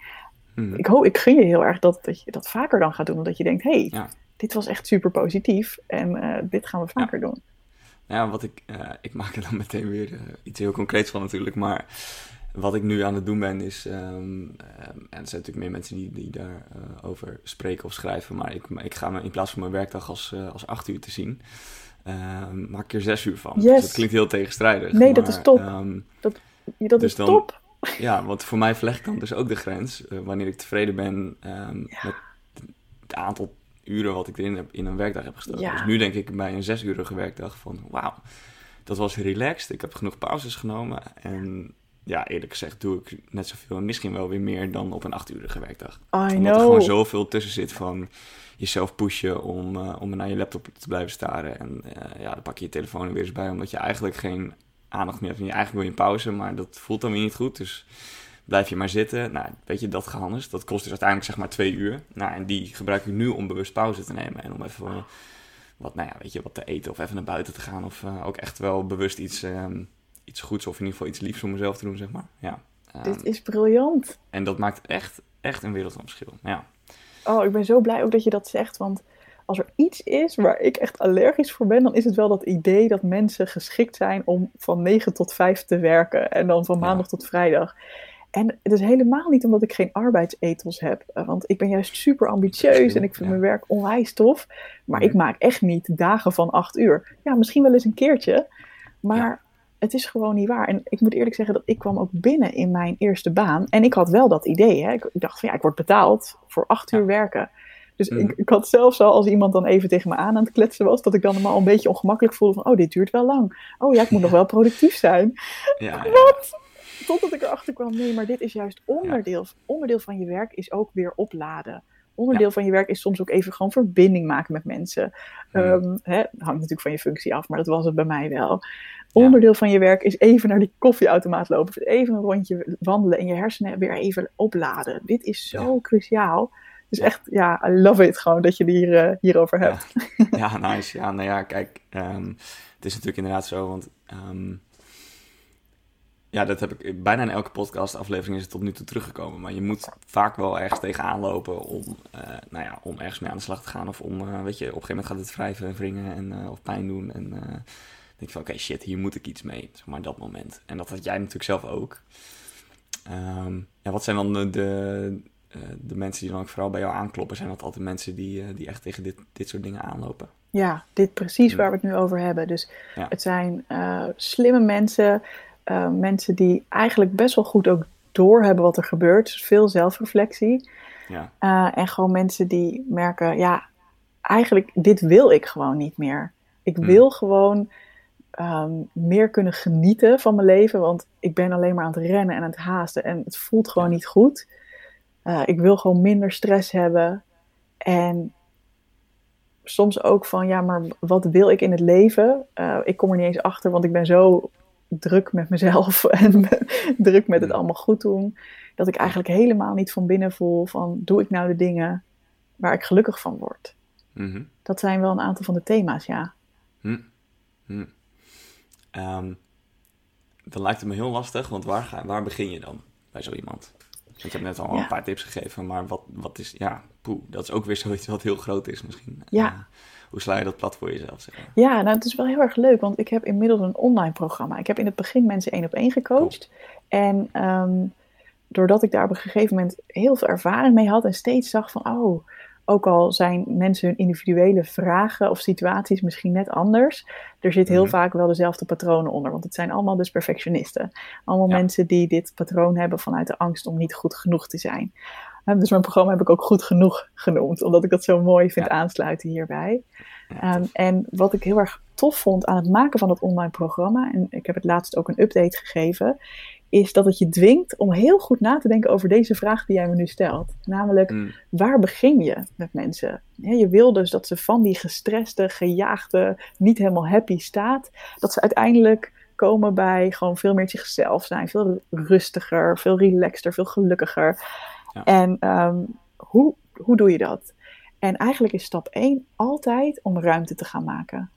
Speaker 2: Mhm.
Speaker 1: Ik hoop, ik gun je heel erg dat, dat je dat vaker dan gaat doen, omdat je denkt, hé, hey,
Speaker 2: Ja.
Speaker 1: dit was echt super positief en eh, dit gaan we vaker doen.
Speaker 2: Ja, wat ik, eh, ik maak er dan [laughs] meteen weer eh, iets heel concreets van natuurlijk, maar wat ik nu aan het doen ben is, ehm, ehm, en er zijn natuurlijk meer mensen die, die daarover over spreken of schrijven, maar ik, ik ga me in plaats van mijn werkdag als, eh, als acht uur te zien, ehm, maak ik er zes uur van.
Speaker 1: Yes.
Speaker 2: Dus dat klinkt heel tegenstrijdig.
Speaker 1: Nee, dat is top. Ja, dat
Speaker 2: Dus
Speaker 1: is
Speaker 2: dan-
Speaker 1: top. [laughs]
Speaker 2: ja, want voor mij verleg ik dan dus ook de grens, eh, wanneer ik tevreden ben
Speaker 1: Ja.
Speaker 2: met het aantal uren wat ik erin heb, in een werkdag heb gestoken.
Speaker 1: Ja.
Speaker 2: Dus nu denk ik bij een zesurige werkdag van, wauw, dat was relaxed. Ik heb genoeg pauzes genomen en ja, eerlijk gezegd doe ik net zoveel en misschien wel weer meer dan op een acht uurige werkdag.
Speaker 1: I
Speaker 2: Omdat
Speaker 1: know.
Speaker 2: er gewoon zoveel tussen zit van jezelf pushen om, eh, om naar je laptop te blijven staren. En eh, ja, dan pak je je telefoon er weer eens bij, omdat je eigenlijk geen aandacht meer hebt. En je eigenlijk wil je een pauze, maar dat voelt dan weer niet goed. Dus blijf je maar zitten. Nou, weet je, dat gehandels. Dat kost dus uiteindelijk zeg maar twee uur. Nou, en die gebruik ik nu om bewust pauze te nemen. En om even eh, wat, nou ja, weet je, wat te eten of even naar buiten te gaan. Of eh, ook echt wel bewust iets, ehm, iets goeds of in ieder geval iets liefs voor mezelf te doen, zeg maar. Ja. Ehm,
Speaker 1: Dit is briljant.
Speaker 2: En dat maakt echt, echt een wereld van verschil. Ja.
Speaker 1: Oh, ik ben zo blij ook dat je dat zegt. Want als er iets is waar ik echt allergisch voor ben, dan is het wel dat idee dat mensen geschikt zijn om van 9 tot 5 te werken. En dan van
Speaker 2: Ja.
Speaker 1: maandag tot vrijdag. En het is helemaal niet omdat ik geen arbeidsethos heb. Want ik ben juist super ambitieus en ik vind
Speaker 2: Ja.
Speaker 1: mijn werk onwijs tof. Maar ik maak echt niet dagen van 8 uur. Ja, misschien wel eens een keertje. Maar
Speaker 2: Ja.
Speaker 1: het is gewoon niet waar. En ik moet eerlijk zeggen dat ik kwam ook binnen in mijn eerste baan. En ik had wel dat idee. Hè? Ik, dacht van ja, ik word betaald voor acht
Speaker 2: Ja.
Speaker 1: uur werken. Dus
Speaker 2: Mhm.
Speaker 1: ik, ik had zelfs al, als iemand dan even tegen me aan aan het kletsen was, dat ik dan al een beetje ongemakkelijk voelde van, oh, dit duurt wel lang. Oh ja, ik moet nog wel productief zijn. Wat? Totdat ik erachter kwam, nee, maar dit is juist onderdeel. Onderdeel van je werk is ook weer opladen. Onderdeel
Speaker 2: Ja.
Speaker 1: van je werk is soms ook even gewoon verbinding maken met mensen.
Speaker 2: Hmm.
Speaker 1: Ehm, hè, hangt natuurlijk van je functie af, maar dat was het bij mij wel. Onderdeel van je werk is even naar die koffieautomaat lopen. of Even een rondje wandelen en je hersenen weer even opladen. Dit is zo
Speaker 2: Ja.
Speaker 1: cruciaal. Dus echt, ja, I love it gewoon dat je het hier, eh, hierover
Speaker 2: Ja.
Speaker 1: hebt. [laughs]
Speaker 2: Ja, nice. Ja, nou ja, kijk, ehm, het is natuurlijk inderdaad zo, want ehm, ja, dat heb ik bijna in elke podcast-aflevering is het tot nu toe teruggekomen. Maar je moet vaak wel ergens tegenaan lopen om, eh, nou ja, om ergens mee aan de slag te gaan. Of om, eh, weet je, op een gegeven moment gaat het wrijven, wringen en, eh, of pijn doen. En denk je van, oké, shit, hier moet ik iets mee. Zeg maar dat moment. En dat had jij natuurlijk zelf ook. Ehm, ja, wat zijn dan de, de, de mensen die dan ook vooral bij jou aankloppen? Zijn dat altijd mensen die, die echt tegen dit, dit soort dingen aanlopen?
Speaker 1: Ja, dit precies
Speaker 2: Ja.
Speaker 1: waar we het nu over hebben. Dus
Speaker 2: Ja.
Speaker 1: het zijn slimme mensen, eh, mensen die eigenlijk best wel goed ook doorhebben wat er gebeurt. Veel zelfreflectie.
Speaker 2: Ja,
Speaker 1: Eh, en gewoon mensen die merken, ja, eigenlijk dit wil ik gewoon niet meer. Ik
Speaker 2: Hmm.
Speaker 1: wil gewoon ehm, meer kunnen genieten van mijn leven, want ik ben alleen maar aan het rennen en aan het haasten en het voelt gewoon
Speaker 2: Ja.
Speaker 1: niet goed. Eh, ik wil gewoon minder stress hebben en soms ook van, ja, maar wat wil ik in het leven? Ik kom er niet eens achter, want ik ben zo druk met mezelf [laughs] en [laughs] druk met het allemaal goed doen, dat ik eigenlijk helemaal niet van binnen voel van, doe ik nou de dingen waar ik gelukkig van word?
Speaker 2: Mhm.
Speaker 1: Dat zijn wel een aantal van de thema's, ja.
Speaker 2: Hm. Hm. Ehm, dan lijkt het me heel lastig, want waar, ga, waar begin je dan bij zo iemand? Want je hebt net al
Speaker 1: Ja.
Speaker 2: een paar tips gegeven, maar wat, wat is, ja, poeh, dat is ook weer zoiets wat heel groot is misschien.
Speaker 1: Ja.
Speaker 2: Eh, hoe sla je dat plat voor jezelf, zeg maar?
Speaker 1: Ja, nou, het is wel heel erg leuk, want ik heb inmiddels een online programma. Ik heb in het begin mensen één op één gecoacht. En ehm, doordat ik daar op een gegeven moment heel veel ervaring mee had en steeds zag van, oh, ook al zijn mensen hun individuele vragen of situaties misschien net anders, er zit heel
Speaker 2: Mhm.
Speaker 1: vaak wel dezelfde patronen onder, want het zijn allemaal dus perfectionisten. Allemaal
Speaker 2: Ja.
Speaker 1: mensen die dit patroon hebben vanuit de angst om niet goed genoeg te zijn. Dus mijn programma heb ik ook goed genoeg genoemd, omdat ik dat zo mooi vind
Speaker 2: Ja.
Speaker 1: aansluiten hierbij. Ehm, en wat ik heel erg tof vond aan het maken van het online programma, en ik heb het laatst ook een update gegeven, is dat het je dwingt om heel goed na te denken over deze vraag die jij me nu stelt. Namelijk,
Speaker 2: Hm.
Speaker 1: waar begin je met mensen? Je wil dus dat ze van die gestreste, gejaagde, niet helemaal happy staat, dat ze uiteindelijk komen bij gewoon veel meer zichzelf zijn, veel rustiger, veel relaxter, veel gelukkiger.
Speaker 2: Ja.
Speaker 1: En ehm, hoe, hoe doe je dat? En eigenlijk is stap 1 altijd om ruimte te gaan maken.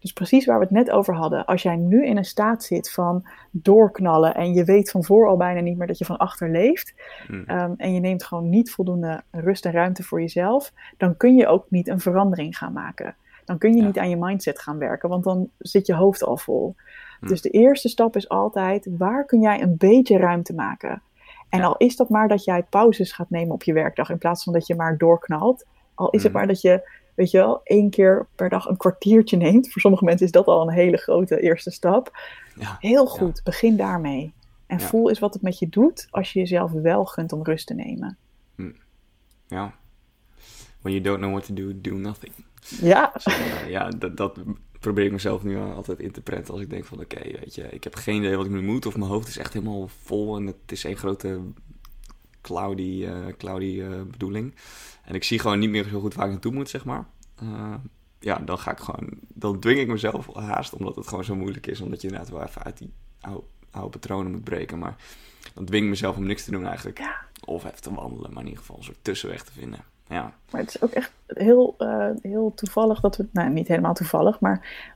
Speaker 1: Dus precies waar we het net over hadden. Als jij nu in een staat zit van doorknallen en je weet van voor al bijna niet meer dat je van achter leeft,
Speaker 2: Hm.
Speaker 1: ehm, en je neemt gewoon niet voldoende rust en ruimte voor jezelf, dan kun je ook niet een verandering gaan maken. Dan kun je
Speaker 2: Ja.
Speaker 1: niet aan je mindset gaan werken, want dan zit je hoofd al vol.
Speaker 2: Hm.
Speaker 1: Dus de eerste stap is altijd, waar kun jij een beetje ruimte maken? En
Speaker 2: Ja.
Speaker 1: al is dat maar dat jij pauzes gaat nemen op je werkdag, in plaats van dat je maar doorknalt. Al is het
Speaker 2: Mhm.
Speaker 1: maar dat je, weet je wel, één keer per dag een kwartiertje neemt. Voor sommige mensen is dat al een hele grote eerste stap.
Speaker 2: Ja.
Speaker 1: Heel goed, begin daarmee. En
Speaker 2: Ja.
Speaker 1: voel eens wat het met je doet als je jezelf wel gunt om rust te nemen.
Speaker 2: ja. When you don't know what to do, do nothing.
Speaker 1: Ja,
Speaker 2: Zeg maar, ja, dat, dat probeer ik mezelf nu altijd in te prenten als ik denk van oké, weet je, ik heb geen idee wat ik nu moet of mijn hoofd is echt helemaal vol en het is een grote cloudy, uh, cloudy uh, bedoeling. En ik zie gewoon niet meer zo goed waar ik naartoe moet, zeg maar. Uh, ja, dan ga ik gewoon, dan dwing ik mezelf haast, omdat het gewoon zo moeilijk is, omdat je inderdaad wel even uit die oude, oude patronen moet breken. Maar dan dwing ik mezelf om niks te doen eigenlijk.
Speaker 1: Ja.
Speaker 2: Of even te wandelen, maar in ieder geval een soort tussenweg te vinden. Ja.
Speaker 1: Maar het is ook echt heel, uh, heel toevallig dat we, nou niet helemaal toevallig, maar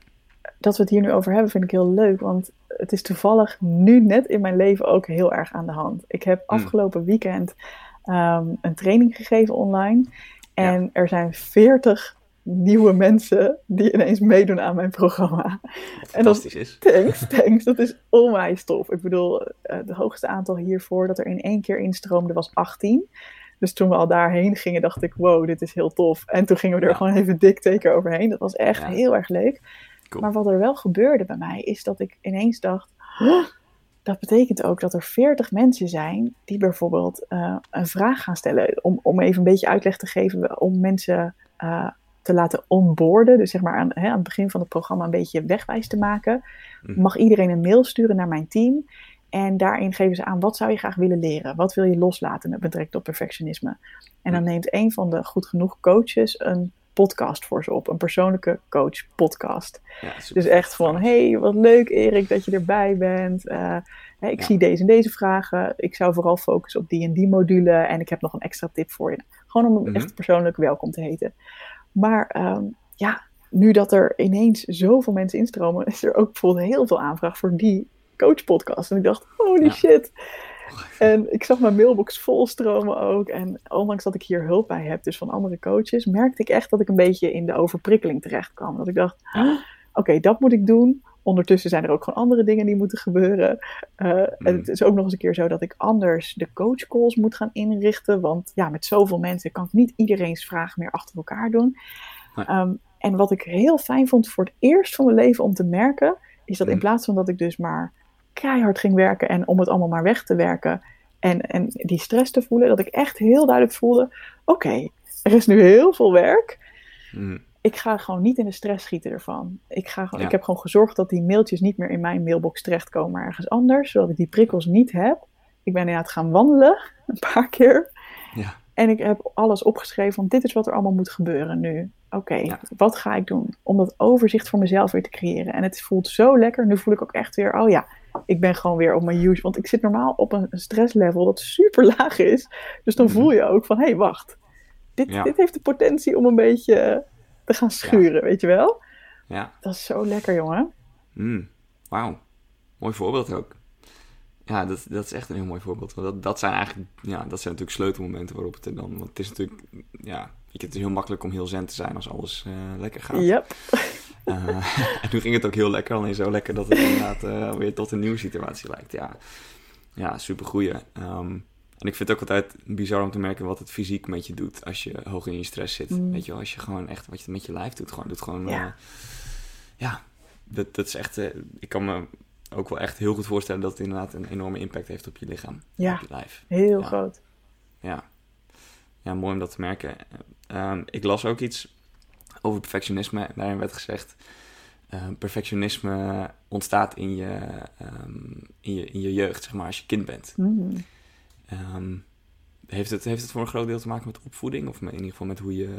Speaker 1: dat we het hier nu over hebben vind ik heel leuk. Want het is toevallig nu net in mijn leven ook heel erg aan de hand. Ik heb afgelopen weekend um, een training gegeven online. En ja. er zijn 40 nieuwe mensen die ineens meedoen aan mijn programma.
Speaker 2: fantastisch is.
Speaker 1: Thanks, thanks. Dat is onwijs tof. Ik bedoel, uh, het hoogste aantal hiervoor dat er in één keer instroomde was 18. Dus toen we al daarheen gingen, dacht ik, wow, dit is heel tof. En toen gingen we er ja. gewoon even dik teken overheen. Dat was echt ja. heel erg leuk. Cool. Maar wat er wel gebeurde bij mij, is dat ik ineens dacht, huh, dat betekent ook dat er 40 mensen zijn die bijvoorbeeld uh, een vraag gaan stellen. Om, om even een beetje uitleg te geven, om mensen uh, te laten onboorden. Dus zeg maar aan, hè, aan het begin van het programma een beetje wegwijs te maken. Mm. Mag iedereen een mail sturen naar mijn team. En daarin geven ze aan, wat zou je graag willen leren? Wat wil je loslaten met betrekking tot perfectionisme? En dan neemt een van de goed genoeg coaches een podcast voor ze op. Een persoonlijke coach podcast. Ja, dus echt van, hey, wat leuk Erik dat je erbij bent. Uh, hè, ik ja. zie deze en deze vragen. Ik zou vooral focussen op die en die module. En ik heb nog een extra tip voor je. Gewoon om -hmm. echt persoonlijk welkom te heten. Maar um, ja, nu dat er ineens zoveel mensen instromen, is er ook bijvoorbeeld heel veel aanvraag voor die coachpodcast. En ik dacht, holy ja. shit. En ik zag mijn mailbox volstromen ook. En ondanks dat ik hier hulp bij heb, dus van andere coaches, merkte ik echt dat ik een beetje in de overprikkeling terecht kwam. Dat ik dacht, oké, okay, dat moet ik doen. Ondertussen zijn er ook gewoon andere dingen die moeten gebeuren. Uh, mm. En het is ook nog eens een keer zo dat ik anders de coachcalls moet gaan inrichten. Want ja, met zoveel mensen kan ik niet iedereen's vragen meer achter elkaar doen. Nee. Um, en wat ik heel fijn vond voor het eerst van mijn leven om te merken, is dat in plaats van dat ik dus maar keihard ging werken en om het allemaal maar weg te werken en, en die stress te voelen, dat ik echt heel duidelijk voelde: oké, okay, er is nu heel veel werk.
Speaker 2: Mm.
Speaker 1: Ik ga gewoon niet in de stress schieten ervan. Ik, ga gewoon, ja. ik heb gewoon gezorgd dat die mailtjes niet meer in mijn mailbox terechtkomen, maar ergens anders, zodat ik die prikkels niet heb. Ik ben inderdaad gaan wandelen, [laughs] een paar keer.
Speaker 2: Ja.
Speaker 1: En ik heb alles opgeschreven, want dit is wat er allemaal moet gebeuren nu. Oké, okay, ja. wat ga ik doen? Om dat overzicht voor mezelf weer te creëren. En het voelt zo lekker. Nu voel ik ook echt weer, oh ja, ik ben gewoon weer op mijn usual. Want ik zit normaal op een stresslevel dat super laag is. Dus dan voel je ook van, hé, hey, wacht. Dit, ja. dit heeft de potentie om een beetje te gaan schuren, ja. weet je wel?
Speaker 2: Ja.
Speaker 1: Dat is zo lekker, jongen.
Speaker 2: Mm. Wauw. Mooi voorbeeld ook. Ja, dat, dat is echt een heel mooi voorbeeld. Want dat, dat zijn eigenlijk, ja, dat zijn natuurlijk sleutelmomenten waarop het er dan... Want het is natuurlijk, ja, het is heel makkelijk om heel zen te zijn als alles uh, lekker gaat.
Speaker 1: Yep.
Speaker 2: Uh, [laughs] en nu ging het ook heel lekker, alleen zo lekker dat het inderdaad uh, weer tot een nieuwe situatie lijkt. Ja, ja super goeie. Um, en ik vind het ook altijd bizar om te merken wat het fysiek met je doet als je hoog in je stress zit. Mm. Weet je wel, als je gewoon echt wat je met je lijf doet, gewoon doet gewoon.
Speaker 1: Ja,
Speaker 2: uh, ja dat, dat is echt. ik kan me ook wel echt heel goed voorstellen dat het inderdaad een enorme impact heeft op je lichaam.
Speaker 1: Ja,
Speaker 2: op je lijf.
Speaker 1: heel ja. groot.
Speaker 2: Ja. ja, mooi om dat te merken. Um, ik las ook iets over perfectionisme. Daarin werd gezegd: uh, perfectionisme ontstaat in je, um, in, je, in je jeugd, zeg maar, als je kind bent.
Speaker 1: Mm.
Speaker 2: Um, heeft, het, heeft het voor een groot deel te maken met opvoeding? Of in ieder geval met hoe je,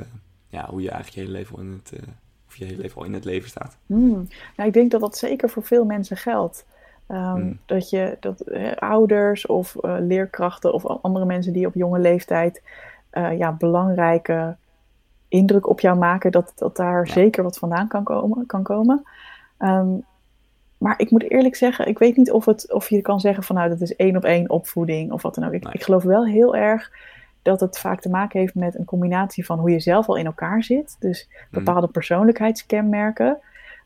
Speaker 2: ja, hoe je eigenlijk je hele leven in het, uh, of je hele leven al in het leven staat?
Speaker 1: Mm. Nou, ik denk dat dat zeker voor veel mensen geldt. Um, mm. Dat je dat eh, ouders of uh, leerkrachten of andere mensen die op jonge leeftijd ja, belangrijke indruk op jou maken, dat, dat daar ja. zeker wat vandaan kan komen. Kan komen. Um, maar ik moet eerlijk zeggen, ik weet niet of, het, of je kan zeggen van nou dat is één op één opvoeding of wat dan ook. Ik, nee. ik geloof wel heel erg dat het vaak te maken heeft met een combinatie van hoe je zelf al in elkaar zit. Dus bepaalde mm. persoonlijkheidskenmerken.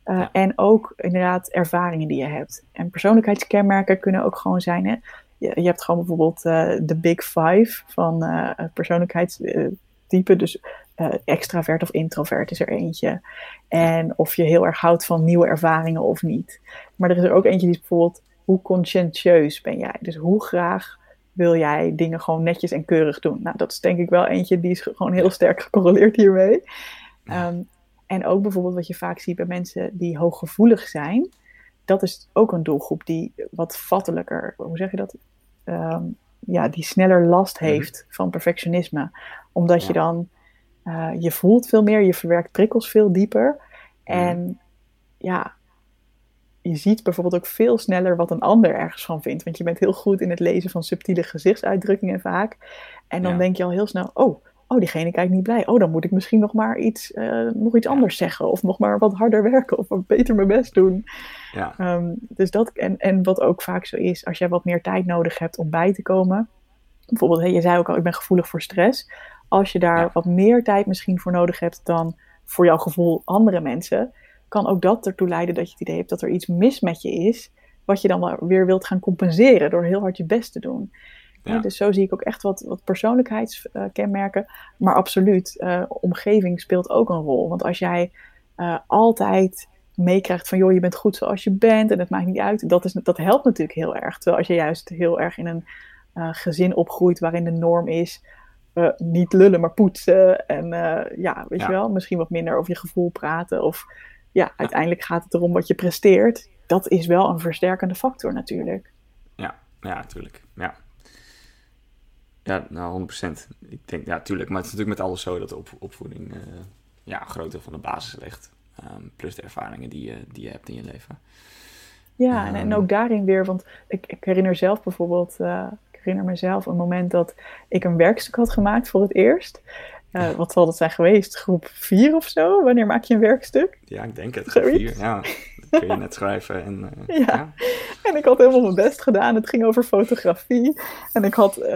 Speaker 1: Uh, ja. En ook inderdaad ervaringen die je hebt. En persoonlijkheidskenmerken kunnen ook gewoon zijn. Hè? Je, je hebt gewoon bijvoorbeeld uh, de Big Five van uh, persoonlijkheidstypen. Dus extravert of introvert is er eentje. En of je heel erg houdt van nieuwe ervaringen of niet. Maar er is er ook eentje die is bijvoorbeeld hoe conscientieus ben jij? Dus hoe graag wil jij dingen gewoon netjes en keurig doen? Nou, dat is denk ik wel eentje die is gewoon heel sterk gecorreleerd hiermee. Um, En ook bijvoorbeeld wat je vaak ziet bij mensen die hooggevoelig zijn. Dat is ook een doelgroep die wat vattelijker, hoe zeg je dat? Ehm, ja, die sneller last
Speaker 2: Mhm.
Speaker 1: heeft van perfectionisme. Omdat je dan, eh, je voelt veel meer, je verwerkt prikkels veel dieper.
Speaker 2: Mhm.
Speaker 1: En ja, je ziet bijvoorbeeld ook veel sneller wat een ander ergens van vindt. Want je bent heel goed in het lezen van subtiele gezichtsuitdrukkingen vaak. En dan
Speaker 2: Ja.
Speaker 1: denk je al heel snel, oh, oh, diegene kijkt niet blij. Oh, dan moet ik misschien nog maar iets, eh, nog iets anders zeggen. Of nog maar wat harder werken. Of wat beter mijn best doen.
Speaker 2: Ja,
Speaker 1: Ehm, dus dat, en, en wat ook vaak zo is, als jij wat meer tijd nodig hebt om bij te komen. Bijvoorbeeld, je zei ook al, ik ben gevoelig voor stress. Als je daar
Speaker 2: Ja.
Speaker 1: wat meer tijd misschien voor nodig hebt dan voor jouw gevoel andere mensen, kan ook dat ertoe leiden dat je het idee hebt dat er iets mis met je is, wat je dan weer wilt gaan compenseren door heel hard je best te doen.
Speaker 2: Ja.
Speaker 1: Ja, dus zo zie ik ook echt wat, wat persoonlijkheidskenmerken. Maar absoluut, eh, omgeving speelt ook een rol. Want als jij eh, altijd meekrijgt van joh, je bent goed zoals je bent en het maakt niet uit, dat, is, dat helpt natuurlijk heel erg. Terwijl als je juist heel erg in een eh, gezin opgroeit waarin de norm is eh, niet lullen, maar poetsen. En eh, ja, weet
Speaker 2: Ja.
Speaker 1: je wel, misschien wat minder over je gevoel praten. Of ja, uiteindelijk gaat het erom wat je presteert. Dat is wel een versterkende factor natuurlijk.
Speaker 2: ja, ja, natuurlijk. Ja. Ja, nou, 100%. Ik denk, ja, tuurlijk. Maar het is natuurlijk met alles zo dat de op, opvoeding eh, ja, een groot deel van de basis legt. Ehm, plus de ervaringen die je, die je hebt in je leven.
Speaker 1: Ja, en, en
Speaker 2: Ehm.
Speaker 1: ook daarin weer, want ik, ik herinner zelf bijvoorbeeld, ik herinner mezelf een moment dat ik een werkstuk had gemaakt voor het eerst. Eh, wat zal dat zijn geweest? Groep 4 of zo? Wanneer maak je een werkstuk?
Speaker 2: Ja, ik denk het.
Speaker 1: Zoiets.
Speaker 2: Vier, ja, [laughs] dat kun je net schrijven. En, eh,
Speaker 1: Ja.
Speaker 2: ja.
Speaker 1: En ik had helemaal mijn best gedaan. Het ging over fotografie. En ik had, eh,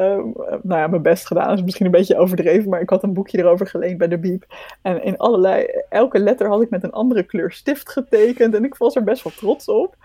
Speaker 1: nou ja, mijn best gedaan is misschien een beetje overdreven, maar ik had een boekje erover geleend bij de Biep. En in allerlei, elke letter had ik met een andere kleur stift getekend. En ik was er best wel trots op.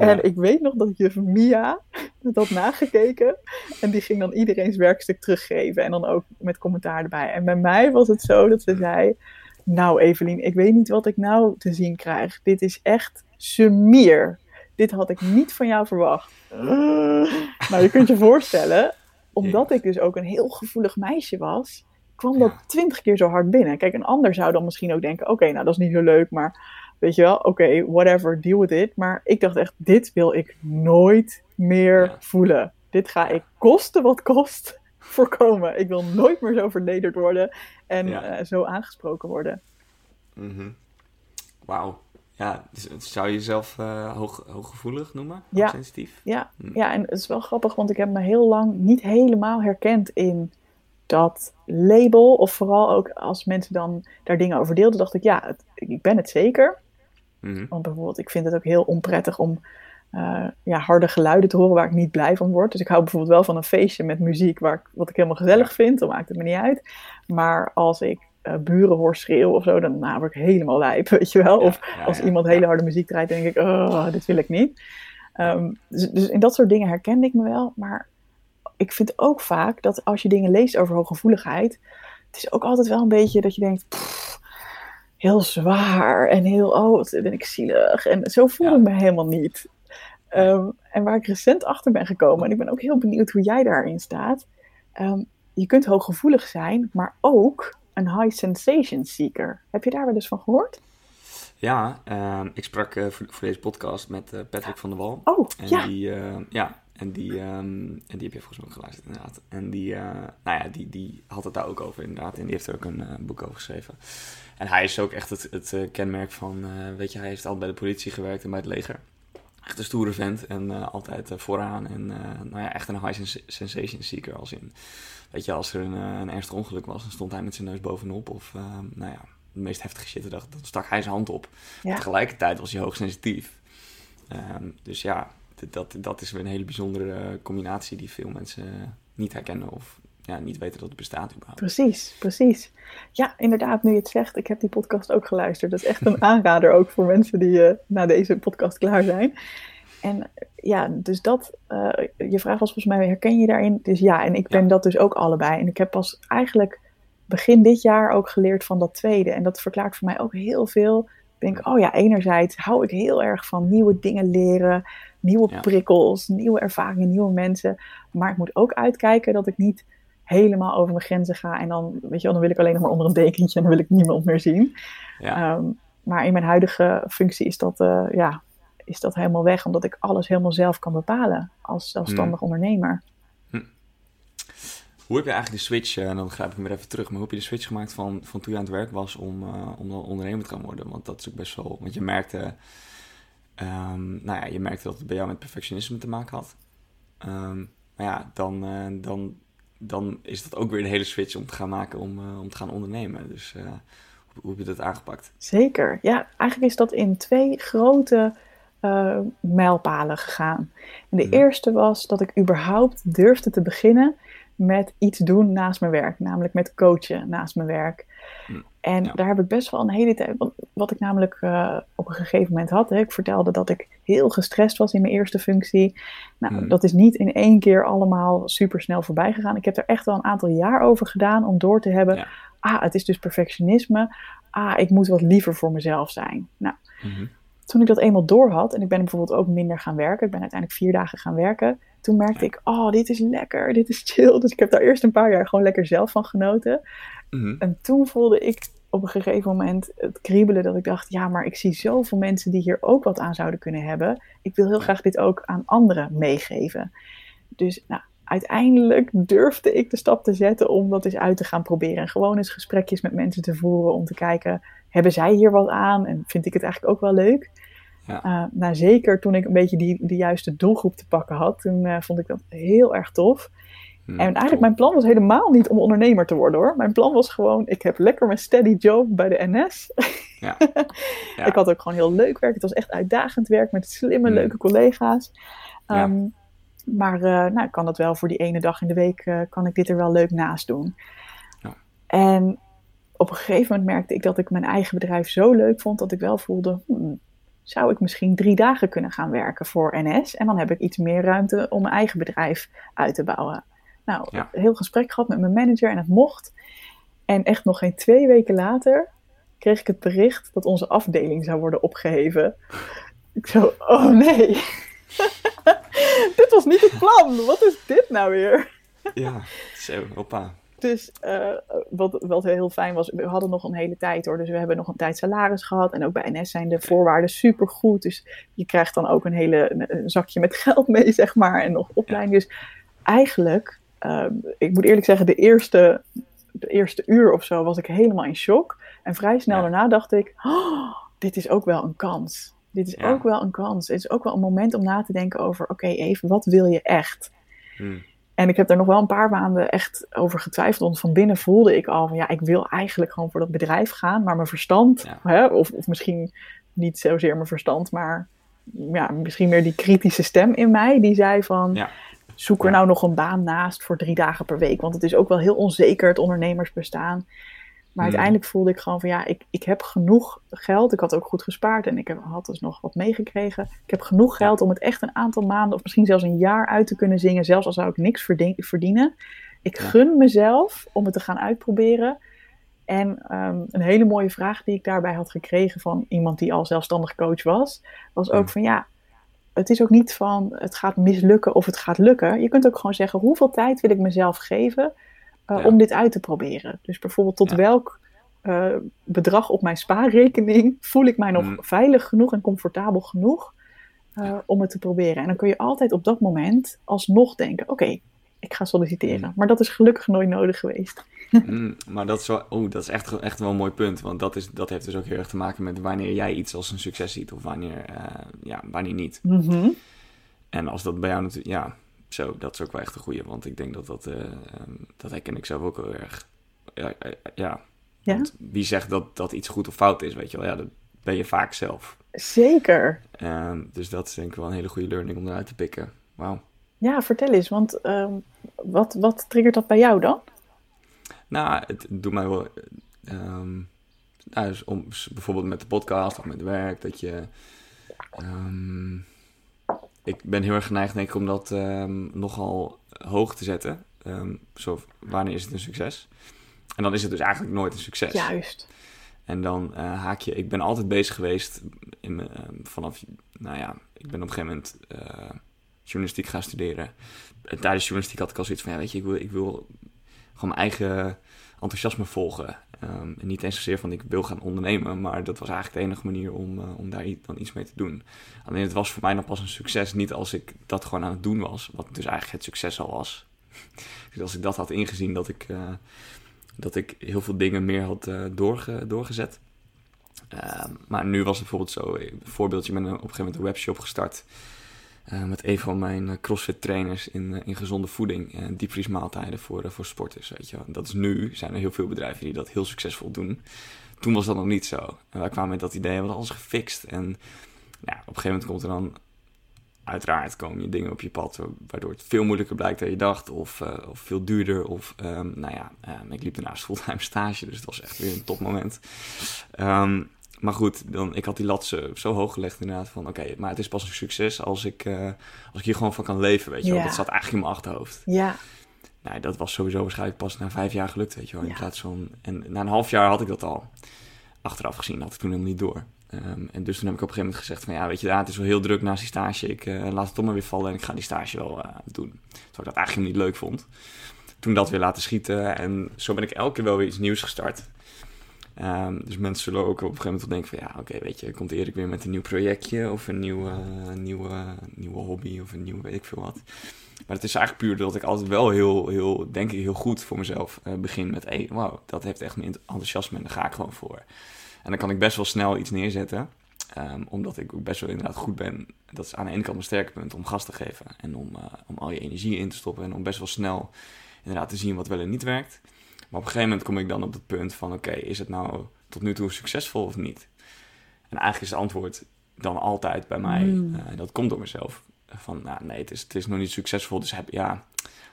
Speaker 2: Ja.
Speaker 1: En ik weet nog dat juf Mia dat had nagekeken. En die ging dan iedereen's werkstuk teruggeven. En dan ook met commentaar erbij. En bij mij was het zo dat ze zei... Nou Evelien, ik weet niet wat ik nou te zien krijg. Dit is echt sumier. Dit had ik niet van jou verwacht. [laughs] Nou, je kunt je voorstellen, omdat ik dus ook een heel gevoelig meisje was, kwam dat twintig keer zo hard binnen. Kijk, een ander zou dan misschien ook denken, oké, nou dat is niet zo leuk, maar weet je wel, oké, whatever, deal with it. Maar ik dacht echt, dit wil ik nooit meer
Speaker 2: Ja.
Speaker 1: voelen. Dit ga ik kosten wat kost [laughs] voorkomen. Ik wil nooit meer zo vernederd worden en
Speaker 2: Ja.
Speaker 1: eh, zo aangesproken worden.
Speaker 2: Mhm. Wauw. Ja, dus, zou je jezelf eh, hoog, hooggevoelig noemen?
Speaker 1: Ja.
Speaker 2: Hoogsensitief?
Speaker 1: Ja,
Speaker 2: Hm.
Speaker 1: ja, en het is wel grappig, want ik heb me heel lang niet helemaal herkend in dat label. Of vooral ook als mensen dan daar dingen over deelden, dacht ik, ja, het- ik ben het zeker.
Speaker 2: Mhm.
Speaker 1: Want bijvoorbeeld, ik vind het ook heel onprettig om eh, ja, harde geluiden te horen waar ik niet blij van word. Dus ik hou bijvoorbeeld wel van een feestje met muziek waar ik, wat ik helemaal gezellig vind. Dan maakt het me niet uit. Maar als ik eh, buren hoor schreeuwen of zo, dan nou, word ik helemaal lijp, [laughs] weet je wel.
Speaker 2: Ja,
Speaker 1: Of
Speaker 2: ja,
Speaker 1: als
Speaker 2: ja,
Speaker 1: iemand hele harde muziek draait, denk ik, oh, dit wil ik niet. Ehm, dus, dus in dat soort dingen herkende ik me wel. Maar ik vind ook vaak dat als je dingen leest over hooggevoeligheid, het is ook altijd wel een beetje dat je denkt, pff, heel zwaar en heel, oh, wat ben ik zielig. En zo voel
Speaker 2: Ja.
Speaker 1: ik me helemaal niet. Ehm, en waar ik recent achter ben gekomen, en ik ben ook heel benieuwd hoe jij daarin staat. Ehm, je kunt hooggevoelig zijn, maar ook een high sensation seeker. Heb je daar wel eens van gehoord?
Speaker 2: Ja, ehm, ik sprak eh, voor, voor deze podcast met eh, Patrick van der Wal.
Speaker 1: Oh,
Speaker 2: En
Speaker 1: ja.
Speaker 2: die, ja, en die, en die heb je volgens mij ook geluisterd inderdaad. En die, eh, nou ja, die, die had het daar ook over inderdaad. En die heeft er ook een boek over geschreven. En hij is ook echt het, het eh, kenmerk van, eh, weet je, hij heeft altijd bij de politie gewerkt en bij het leger. Echt een stoere vent en eh, altijd vooraan. En nou ja, echt een high sens- sensation seeker als in, weet je, als er een, een ernstig ongeluk was, dan stond hij met zijn neus bovenop. Of, nou ja, de meest heftige shit, dan stak hij zijn hand op.
Speaker 1: Ja.
Speaker 2: Tegelijkertijd was hij hoogsensitief. Ehm, dus ja, dat, dat is weer een hele bijzondere combinatie die veel mensen niet herkennen of ja, niet weten dat het bestaat überhaupt.
Speaker 1: Precies, precies. Ja, inderdaad, nu je het zegt, ik heb die podcast ook geluisterd. Dat is echt een [laughs] aanrader ook voor mensen die eh na deze podcast klaar zijn. En ja, dus dat, eh, je vraag was volgens mij, herken je daarin? Dus ja, en ik ben
Speaker 2: Ja.
Speaker 1: dat dus ook allebei. En ik heb pas eigenlijk begin dit jaar ook geleerd van dat tweede. En dat verklaart voor mij ook heel veel. Ik denk, oh ja, enerzijds hou ik heel erg van nieuwe dingen leren, nieuwe
Speaker 2: Ja.
Speaker 1: prikkels, nieuwe ervaringen, nieuwe mensen. Maar ik moet ook uitkijken dat ik niet helemaal over mijn grenzen ga. En dan, weet je wel, dan wil ik alleen nog maar onder een dekentje en dan wil ik niemand meer zien.
Speaker 2: Ja.
Speaker 1: Ehm, maar in mijn huidige functie is dat, eh, ja, is dat helemaal weg, omdat ik alles helemaal zelf kan bepalen als zelfstandig
Speaker 2: Hmm.
Speaker 1: ondernemer.
Speaker 2: Hoe heb je eigenlijk de switch, eh, en dan grijp ik hem weer even terug, maar hoe heb je de switch gemaakt van, van toen je aan het werk was om, eh, om ondernemer te gaan worden? Want dat is ook best wel, want je merkte, ehm, nou ja, je merkte dat het bij jou met perfectionisme te maken had. Ehm, maar ja, dan, eh, dan, dan is dat ook weer een hele switch om te gaan maken om, eh, om te gaan ondernemen. Dus eh, hoe, hoe heb je dat aangepakt?
Speaker 1: Zeker. Ja, eigenlijk is dat in twee grote eh, mijlpalen gegaan. En de
Speaker 2: Mhm.
Speaker 1: eerste was dat ik überhaupt durfde te beginnen met iets doen naast mijn werk, namelijk met coachen naast mijn werk.
Speaker 2: Mm,
Speaker 1: En
Speaker 2: ja.
Speaker 1: daar heb ik best wel een hele tijd, wat, wat ik namelijk eh, op een gegeven moment had. Hè, ik vertelde dat ik heel gestrest was in mijn eerste functie. Nou,
Speaker 2: Mm.
Speaker 1: dat is niet in één keer allemaal super snel voorbij gegaan. Ik heb er echt wel een aantal jaar over gedaan om door te hebben.
Speaker 2: Ja.
Speaker 1: Ah, het is dus perfectionisme. Ah, ik moet wat liever voor mezelf zijn. Nou,
Speaker 2: Mhm.
Speaker 1: Toen ik dat eenmaal door had, en ik ben bijvoorbeeld ook minder gaan werken, ik ben uiteindelijk vier dagen gaan werken, toen merkte ik, oh, dit is lekker, dit is chill. Dus ik heb daar eerst een paar jaar gewoon lekker zelf van genoten.
Speaker 2: Mhm.
Speaker 1: En toen voelde ik op een gegeven moment het kriebelen dat ik dacht, ja, maar ik zie zoveel mensen die hier ook wat aan zouden kunnen hebben. Ik wil heel graag dit ook aan anderen meegeven. Dus nou, uiteindelijk durfde ik de stap te zetten om dat eens uit te gaan proberen. En gewoon eens gesprekjes met mensen te voeren om te kijken, hebben zij hier wat aan? En vind ik het eigenlijk ook wel leuk?
Speaker 2: Ja.
Speaker 1: Eh, nou, zeker toen ik een beetje die, de juiste doelgroep te pakken had, toen eh, vond ik dat heel erg tof.
Speaker 2: Mhm.
Speaker 1: En eigenlijk
Speaker 2: Cool.
Speaker 1: mijn plan was helemaal niet om ondernemer te worden hoor. Mijn plan was gewoon, ik heb lekker mijn steady job bij de NS.
Speaker 2: Ja. [laughs] Ja.
Speaker 1: ik had ook gewoon heel leuk werk. Het was echt uitdagend werk met slimme,
Speaker 2: Mm.
Speaker 1: leuke collega's. Ehm, maar eh, nou, ik kan dat wel voor die ene dag in de week, kan ik dit er wel leuk naast doen.
Speaker 2: Ja.
Speaker 1: En op een gegeven moment merkte ik dat ik mijn eigen bedrijf zo leuk vond, dat ik wel voelde, hmm, zou ik misschien drie dagen kunnen gaan werken voor NS? En dan heb ik iets meer ruimte om mijn eigen bedrijf uit te bouwen. Nou,
Speaker 2: Ja.
Speaker 1: een heel gesprek gehad met mijn manager en het mocht. En echt nog geen twee weken later kreeg ik het bericht dat onze afdeling zou worden opgeheven. Ik zo, oh nee. [laughs] dit was niet het plan. Wat is dit nou weer?
Speaker 2: Ja, zo, hoppa.
Speaker 1: Dus eh, wat, wat heel fijn was, we hadden nog een hele tijd hoor. Dus we hebben nog een tijd salaris gehad. En ook bij NS zijn de voorwaarden supergoed. Dus je krijgt dan ook een hele een, een zakje met [laughs] geld mee, zeg maar. En nog opleiding. Dus eigenlijk, eh, ik moet eerlijk zeggen, de eerste, de eerste uur of zo was ik helemaal in shock. En vrij snel
Speaker 2: Ja.
Speaker 1: daarna dacht ik, oh, dit is ook wel een kans. Dit is
Speaker 2: Ja.
Speaker 1: ook wel een kans. Het is ook wel een moment om na te denken over, oké, even, wat wil je echt?
Speaker 2: Mhm.
Speaker 1: En ik heb daar nog wel een paar maanden echt over getwijfeld. Want van binnen voelde ik al van ja, ik wil eigenlijk gewoon voor dat bedrijf gaan. Maar mijn verstand,
Speaker 2: Ja.
Speaker 1: hè, of, of misschien niet zozeer mijn verstand, maar ja, misschien meer die kritische stem in mij. Die zei van
Speaker 2: Ja.
Speaker 1: zoek er nou nog een baan naast voor drie dagen per week. Want het is ook wel heel onzeker, het ondernemersbestaan. Maar
Speaker 2: Hmm.
Speaker 1: uiteindelijk voelde ik gewoon van ja, ik, ik heb genoeg geld. Ik had ook goed gespaard en ik heb, had dus nog wat meegekregen. Ik heb genoeg geld om het echt een aantal maanden of misschien zelfs een jaar uit te kunnen zingen. Zelfs al zou ik niks verdien- verdienen. Ik gun mezelf om het te gaan uitproberen. En ehm, een hele mooie vraag die ik daarbij had gekregen van iemand die al zelfstandig coach was, was ook
Speaker 2: Hmm.
Speaker 1: van ja, het is ook niet van het gaat mislukken of het gaat lukken. Je kunt ook gewoon zeggen hoeveel tijd wil ik mezelf geven
Speaker 2: Ja.
Speaker 1: om dit uit te proberen. Dus bijvoorbeeld tot
Speaker 2: Ja.
Speaker 1: welk eh, bedrag op mijn spaarrekening voel ik mij nog
Speaker 2: Mm.
Speaker 1: veilig genoeg en comfortabel genoeg eh,
Speaker 2: Ja.
Speaker 1: om het te proberen. En dan kun je altijd op dat moment alsnog denken, oké, ik ga solliciteren.
Speaker 2: Mm.
Speaker 1: Maar dat is gelukkig nooit nodig geweest. [laughs]
Speaker 2: Mm, maar dat is, wel, oh, dat is echt, echt wel een mooi punt. Want dat, is, dat heeft dus ook heel erg te maken met wanneer jij iets als een succes ziet of wanneer, eh, ja, wanneer niet.
Speaker 1: Mhm.
Speaker 2: En als dat bij jou natuurlijk, ja, zo, dat is ook wel echt een goeie. Want ik denk dat dat, eh, ehm, dat herken ik zelf ook heel erg. Ja, eh, ja.
Speaker 1: Ja?
Speaker 2: Want wie zegt dat, dat iets goed of fout is, weet je wel, ja, dat ben je vaak zelf.
Speaker 1: Zeker.
Speaker 2: Ehm, dus dat is denk ik wel een hele goede learning om eruit te pikken. Wauw.
Speaker 1: Ja, vertel eens, want ehm, wat, wat triggert dat bij jou dan?
Speaker 2: Nou, het doet mij wel. nou, dus om, bijvoorbeeld met de podcast of met werk, dat je. Ik ben heel erg geneigd, denk ik, om dat ehm, nogal hoog te zetten. Ehm, zo, wanneer is het een succes? En dan is het dus eigenlijk nooit een succes.
Speaker 1: Juist.
Speaker 2: En dan eh, haak je. Ik ben altijd bezig geweest in ehm, vanaf. Nou ja, ik ben op een gegeven moment eh, journalistiek gaan studeren. En tijdens journalistiek had ik al zoiets van: ja, weet je, ik wil, ik wil gewoon mijn eigen enthousiasme volgen. Um, en niet eens zozeer van ik wil gaan ondernemen, maar dat was eigenlijk de enige manier om, uh, om daar dan iets mee te doen. Alleen het was voor mij nog pas een succes, niet als ik dat gewoon aan het doen was, wat dus eigenlijk het succes al was. [laughs] dus als ik dat had ingezien, dat ik, uh, dat ik heel veel dingen meer had uh, doorge, doorgezet. Ehm, maar nu was het bijvoorbeeld zo, een voorbeeldje, ik ben op een gegeven moment een webshop gestart. Uh, met een van mijn CrossFit trainers in, uh, in gezonde voeding en diepvriesmaaltijden voor, voor sporters. Weet je. Dat is nu, zijn er heel veel bedrijven die dat heel succesvol doen. Toen was dat nog niet zo. En wij kwamen met dat idee, we hadden alles gefixt. En op een gegeven moment komt er dan, uiteraard komen je dingen op je pad, waardoor het veel moeilijker blijkt dan je dacht. Of, of veel duurder. Of, um, nou ja, um, ik liep daarnaast fulltime stage, dus het was echt weer een topmoment. Um, maar goed, dan, ik had die lat zo, zo hoog gelegd inderdaad van... oké, okay, maar het is pas een succes als ik, uh, als ik hier gewoon van kan leven, weet je wel. Dat zat eigenlijk in mijn achterhoofd.
Speaker 1: Ja.
Speaker 2: Nou, dat was sowieso waarschijnlijk pas na vijf jaar gelukt, weet je wel. In plaats van... En na een half jaar had ik dat al. Achteraf gezien had ik toen helemaal niet door. Um, en dus toen heb ik op een gegeven moment gezegd van... ja, weet je, het is wel heel druk naast die stage. Ik uh, laat het toch maar weer vallen en ik ga die stage wel uh, doen. Terwijl ik dat eigenlijk niet leuk vond. Toen dat weer laten schieten en zo ben ik elke keer wel weer iets nieuws gestart... Um, dus mensen zullen ook op een gegeven moment denken van ja, oké, weet je, komt Erik weer met een nieuw projectje of een nieuwe, nieuwe, nieuwe hobby of een nieuwe weet ik veel wat. Maar het is eigenlijk puur dat ik altijd wel heel, heel denk ik, heel goed voor mezelf uh, begin met, hé, dat heeft echt mijn enthousiasme en daar ga ik gewoon voor. En dan kan ik best wel snel iets neerzetten, um, omdat ik ook best wel inderdaad goed ben. Dat is aan de ene kant mijn sterke punt om gas te geven en om, uh, om al je energie in te stoppen en om best wel snel inderdaad te zien wat wel en niet werkt. Maar op een gegeven moment kom ik dan op het punt van: oké, okay, is het nou tot nu toe succesvol of niet? En eigenlijk is het antwoord dan altijd bij mij, mm. uh, dat komt door mezelf. Van nou, nee, het is, het is nog niet succesvol, dus heb, ja,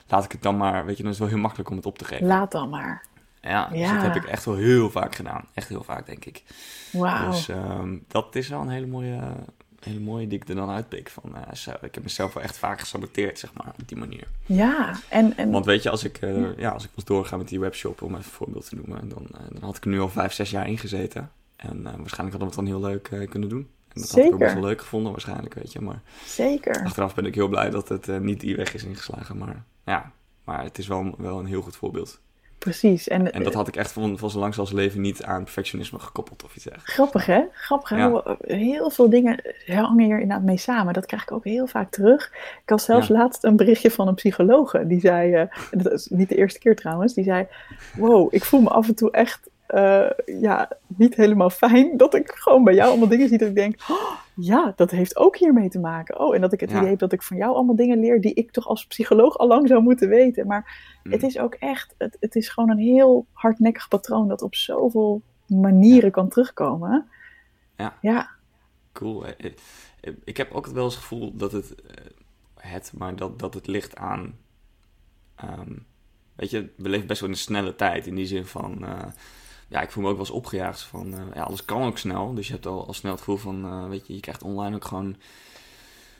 Speaker 2: laat ik het dan maar. Weet je, dan is het wel heel makkelijk om het op te geven.
Speaker 1: Laat dan maar.
Speaker 2: Ja, dus dat heb ik echt wel heel vaak gedaan. Echt heel vaak, denk ik.
Speaker 1: Wauw.
Speaker 2: Dus um, dat is wel een hele mooie, hele mooie die ik er dan uitpik. Van, uh, zo, ik heb mezelf wel echt vaak gesaboteerd, zeg maar, op die manier.
Speaker 1: Ja, en... en...
Speaker 2: Want weet je, als ik, uh, ja. als ik was doorgaan met die webshop, om even een voorbeeld te noemen, dan, uh, dan had ik er nu al vijf, zes jaar ingezeten. En waarschijnlijk hadden we het dan heel leuk kunnen doen. En dat
Speaker 1: Zeker.
Speaker 2: had ik ook best wel leuk gevonden, waarschijnlijk, weet je. Maar
Speaker 1: Zeker.
Speaker 2: achteraf ben ik heel blij dat het niet die weg is ingeslagen. Maar ja, maar het is wel, wel een heel goed voorbeeld.
Speaker 1: Precies. En,
Speaker 2: en dat had ik echt van, van zo lang als leven niet aan perfectionisme gekoppeld of iets echt.
Speaker 1: Grappig hè? Grappig. Ja. Heel veel dingen hangen hier inderdaad mee samen. Dat krijg ik ook heel vaak terug. Ik had zelfs ja. laatst een berichtje van een psychologe. Die zei, uh, dat is niet de eerste keer trouwens, die zei... Wow, ik voel me af en toe echt uh, ja, niet helemaal fijn dat ik gewoon bij jou allemaal dingen zie dat ik denk... Oh, ja, dat heeft ook hiermee te maken. Oh, en dat ik het ja. idee heb dat ik van jou allemaal dingen leer die ik toch als psycholoog al lang zou moeten weten. Maar mm. het is ook echt, het, het is gewoon een heel hardnekkig patroon dat op zoveel manieren ja. kan terugkomen.
Speaker 2: Ja.
Speaker 1: ja.
Speaker 2: Cool. Ik heb ook wel eens het gevoel dat het, het maar dat, dat het ligt aan. Um, weet je, we leven best wel in een snelle tijd in die zin van. Uh, ja, ik voel me ook wel eens opgejaagd van, uh, ja, alles kan ook snel. Dus je hebt al, al snel het gevoel van, uh, weet je, je krijgt online ook gewoon,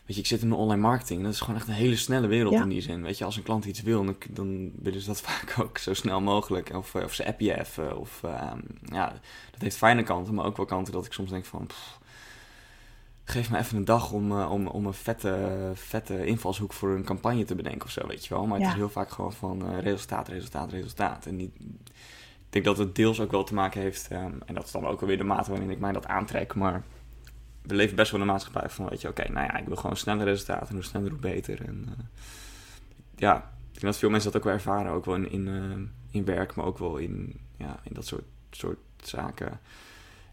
Speaker 2: weet je, ik zit in de online marketing. Dat is gewoon echt een hele snelle wereld ja. in die zin. Weet je, als een klant iets wil, dan, dan willen ze dat [laughs] vaak ook zo snel mogelijk. Of, of ze app je even. Of, um, ja, dat heeft fijne kanten, maar ook wel kanten dat ik soms denk van, pff, geef me even een dag om, om, om een vette, vette invalshoek voor een campagne te bedenken of zo, weet je wel. Maar het is heel vaak gewoon van resultaat, resultaat, resultaat. En niet, ik denk dat het deels ook wel te maken heeft, um, en dat is dan ook alweer de mate waarin ik mij dat aantrek, maar we leven best wel in een maatschappij van, weet je, oké, nou ja, ik wil gewoon snelle resultaten, hoe sneller hoe beter. En uh, ja, ik denk dat veel mensen dat ook wel ervaren, ook wel in, in, uh, in werk, maar ook wel in, ja, in dat soort, soort zaken.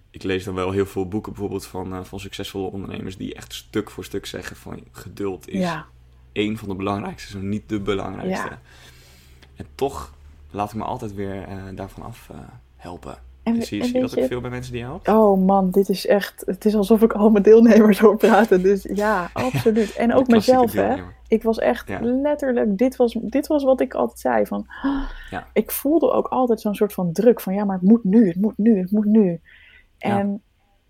Speaker 2: Ik lees dan wel heel veel boeken bijvoorbeeld van, uh, van succesvolle ondernemers die echt stuk voor stuk zeggen van geduld is
Speaker 1: Ja.
Speaker 2: één van de belangrijkste, zo niet de belangrijkste.
Speaker 1: Ja.
Speaker 2: En toch laat ik me altijd weer eh, daarvan af eh, helpen.
Speaker 1: En,
Speaker 2: zie,
Speaker 1: en
Speaker 2: zie je dat ook
Speaker 1: je-
Speaker 2: veel bij mensen die helpt?
Speaker 1: Oh man, dit is echt. Het is alsof ik al mijn deelnemers hoor praten. Dus ja, [laughs] absoluut. En ook mezelf, hè? Ik was echt
Speaker 2: Ja.
Speaker 1: letterlijk. Dit was, dit was wat ik altijd zei. Van, [gasps]
Speaker 2: Ja.
Speaker 1: Ik voelde ook altijd zo'n soort van druk. Van ja, maar het moet nu, het moet nu, het moet nu. En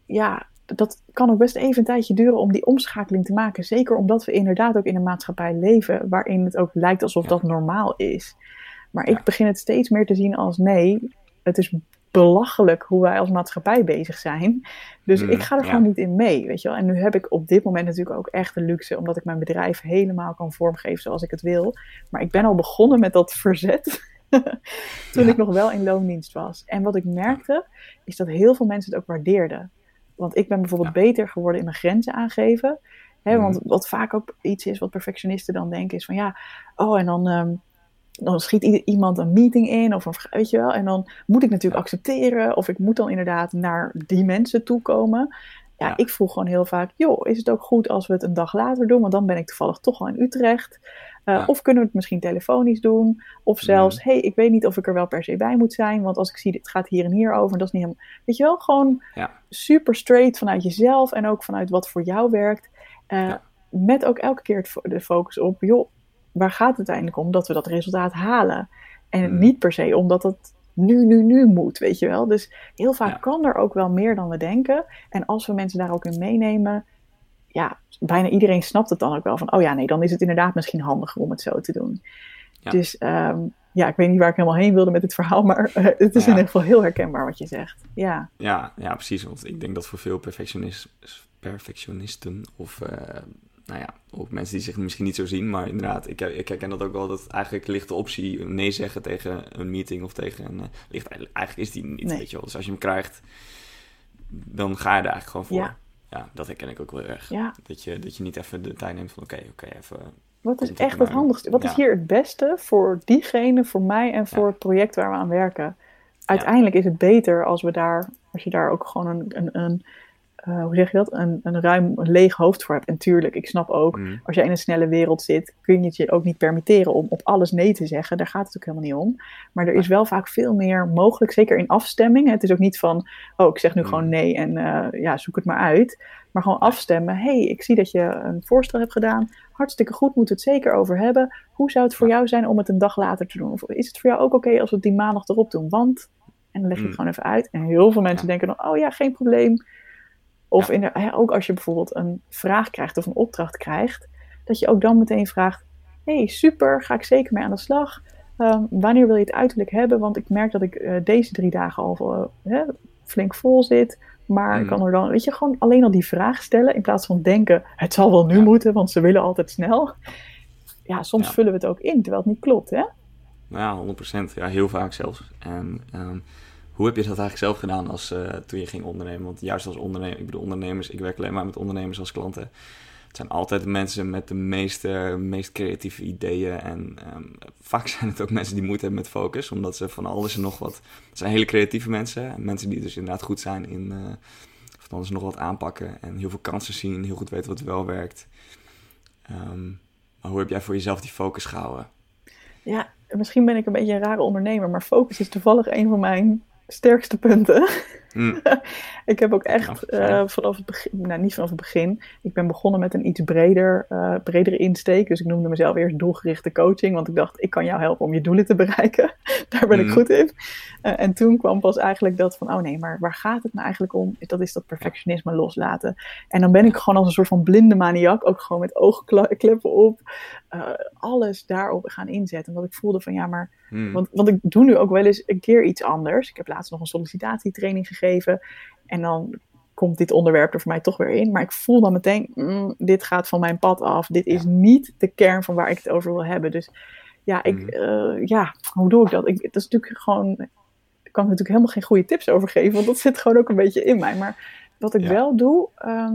Speaker 1: ja, dat kan ook best even een tijdje duren om die omschakeling te maken. Zeker omdat we inderdaad ook in een maatschappij leven waarin het ook lijkt alsof dat normaal is. Maar ik begin het steeds meer te zien als nee, het is belachelijk hoe wij als maatschappij bezig zijn. Dus
Speaker 2: Mm,
Speaker 1: ik ga er
Speaker 2: ja.
Speaker 1: gewoon niet in mee, weet je wel. En nu heb ik op dit moment natuurlijk ook echt de luxe, omdat ik mijn bedrijf helemaal kan vormgeven zoals ik het wil. Maar ik ben al begonnen met dat verzet. [laughs] Toen ik nog wel in loondienst was. En wat ik merkte, is dat heel veel mensen het ook waardeerden. Want ik ben bijvoorbeeld beter geworden in mijn grenzen aangeven. Hè. Want wat vaak ook iets is wat perfectionisten dan denken, is van ja, oh en dan, um, dan schiet iemand een meeting in of een, weet je wel, en dan moet ik natuurlijk accepteren of ik moet dan inderdaad naar die mensen toe komen. Ja, ik vroeg gewoon heel vaak, joh, is het ook goed als we het een dag later doen? Want dan ben ik toevallig toch al in Utrecht. Uh, Of kunnen we het misschien telefonisch doen? Of zelfs, hé, hey, ik weet niet of ik er wel per se bij moet zijn. Want als ik zie, dit gaat hier en hier over. Dat is niet helemaal... Weet je wel, gewoon ja. super straight vanuit jezelf. En ook vanuit wat voor jou werkt. Uh, Met ook elke keer de focus op, joh, waar gaat het uiteindelijk om? Dat we dat resultaat halen. En mm. niet per se omdat het nu, nu, nu moet, weet je wel. Dus heel vaak kan er ook wel meer dan we denken. En als we mensen daar ook in meenemen, ja, bijna iedereen snapt het dan ook wel van, oh ja, nee, dan is het inderdaad misschien handiger om het zo te doen. Dus ehm, ja, ik weet niet waar ik helemaal heen wilde met dit verhaal, maar uh, het is in ieder geval heel herkenbaar wat je zegt. Ja,
Speaker 2: ja, ja precies. Want ik denk dat voor veel perfectionist, perfectionisten of uh, nou ja, ook mensen die zich misschien niet zo zien, maar inderdaad, ik, ik herken dat ook wel, dat eigenlijk ligt de optie nee zeggen tegen een meeting of tegen een, uh, ligt, eigenlijk is die niet, weet je wel. Dus als je hem krijgt, dan ga je er eigenlijk gewoon voor. Ja, ja dat herken ik ook wel erg. Ja. Dat, je, dat je niet even de tijd neemt van oké, oké, even...
Speaker 1: Wat is echt het handigste? Wat is hier het beste voor diegene, voor mij en voor het project waar we aan werken? Uiteindelijk is het beter als we daar, als je daar ook gewoon een, een, een uh, hoe zeg je dat, een, een ruim een leeg hoofd voor hebt. En tuurlijk, ik snap ook, mm. als je in een snelle wereld zit, kun je het je ook niet permitteren om op alles nee te zeggen. Daar gaat het ook helemaal niet om. Maar er is wel vaak veel meer mogelijk, zeker in afstemming. Het is ook niet van, oh, ik zeg nu mm. gewoon nee en uh, ja, zoek het maar uit. Maar gewoon afstemmen. hey, ik zie dat je een voorstel hebt gedaan. Hartstikke goed, moeten we het zeker over hebben. Hoe zou het voor jou zijn om het een dag later te doen? Of is het voor jou ook oké als we het die maandag erop doen? Want, en dan leg je het mm. gewoon even uit. En heel veel mensen denken dan, oh ja, geen probleem of in ook als je bijvoorbeeld een vraag krijgt of een opdracht krijgt, dat je ook dan meteen vraagt: hey, super, ga ik zeker mee aan de slag. Ehm, wanneer wil je het uiterlijk hebben? Want ik merk dat ik uh, deze drie dagen al uh, flink vol zit. Maar ik mm. kan er dan, weet je, gewoon alleen al die vraag stellen in plaats van denken: het zal wel nu moeten, want ze willen altijd snel. Ja, soms vullen we het ook in, terwijl het niet klopt, hè?
Speaker 2: Ja, 100%. Ja, heel vaak zelfs. En um, hoe heb je dat eigenlijk zelf gedaan als, uh, toen je ging ondernemen? Want juist als ondernemer, ik bedoel ondernemers, ik werk alleen maar met ondernemers als klanten. Het zijn altijd mensen met de meeste, meest creatieve ideeën. En um, vaak [laughs] zijn het ook mensen die moeite hebben met focus, omdat ze van alles en nog wat. Het zijn hele creatieve mensen. Mensen die dus inderdaad goed zijn in uh, van alles nog wat aanpakken. En heel veel kansen zien, heel goed weten wat wel werkt. Um, maar hoe heb jij voor jezelf die focus gehouden?
Speaker 1: Ja, misschien ben ik een beetje een rare ondernemer, maar focus is toevallig een van mijn sterkste punten. Mm. [laughs] ik heb ook echt uh, vanaf het begin, nou niet vanaf het begin, ik ben begonnen met een iets breder, uh, bredere insteek. Dus ik noemde mezelf eerst doelgerichte coaching, want ik dacht, ik kan jou helpen om je doelen te bereiken. [laughs] Daar ben ik mm. goed in. Uh, en toen kwam pas eigenlijk dat van, oh nee, maar waar gaat het nou eigenlijk om? Dat is dat perfectionisme loslaten. En dan ben ik gewoon als een soort van blinde maniak, ook gewoon met oogkleppen op, alles daarop gaan inzetten. Omdat ik voelde van, ja, maar, mm. want, want ik doe nu ook wel eens een keer iets anders. Ik heb laatst nog een sollicitatietraining gegeven en dan komt dit onderwerp er voor mij toch weer in. Maar ik voel dan meteen, mm, dit gaat van mijn pad af. Dit is niet de kern van waar ik het over wil hebben. Dus ja, ik, eh, ja hoe doe ik dat? Ik, dat is natuurlijk gewoon, ik kan natuurlijk helemaal geen goede tips over geven, want dat zit gewoon ook een beetje in mij. Maar wat ik wel doe, ehm,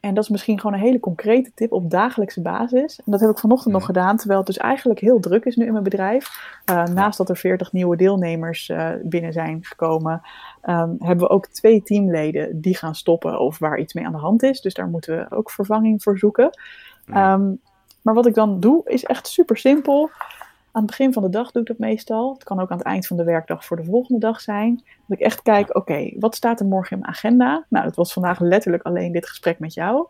Speaker 1: en dat is misschien gewoon een hele concrete tip op dagelijkse basis. En dat heb ik vanochtend nog gedaan, terwijl het dus eigenlijk heel druk is nu in mijn bedrijf. Uh, naast dat er 40 nieuwe deelnemers uh, binnen zijn gekomen, um, hebben we ook twee teamleden die gaan stoppen of waar iets mee aan de hand is. Dus daar moeten we ook vervanging voor zoeken. Um, maar wat ik dan doe is echt super simpel. Aan het begin van de dag doe ik dat meestal. Het kan ook aan het eind van de werkdag voor de volgende dag zijn. Dat ik echt kijk, oké, wat staat er morgen in mijn agenda? Nou, het was vandaag letterlijk alleen dit gesprek met jou.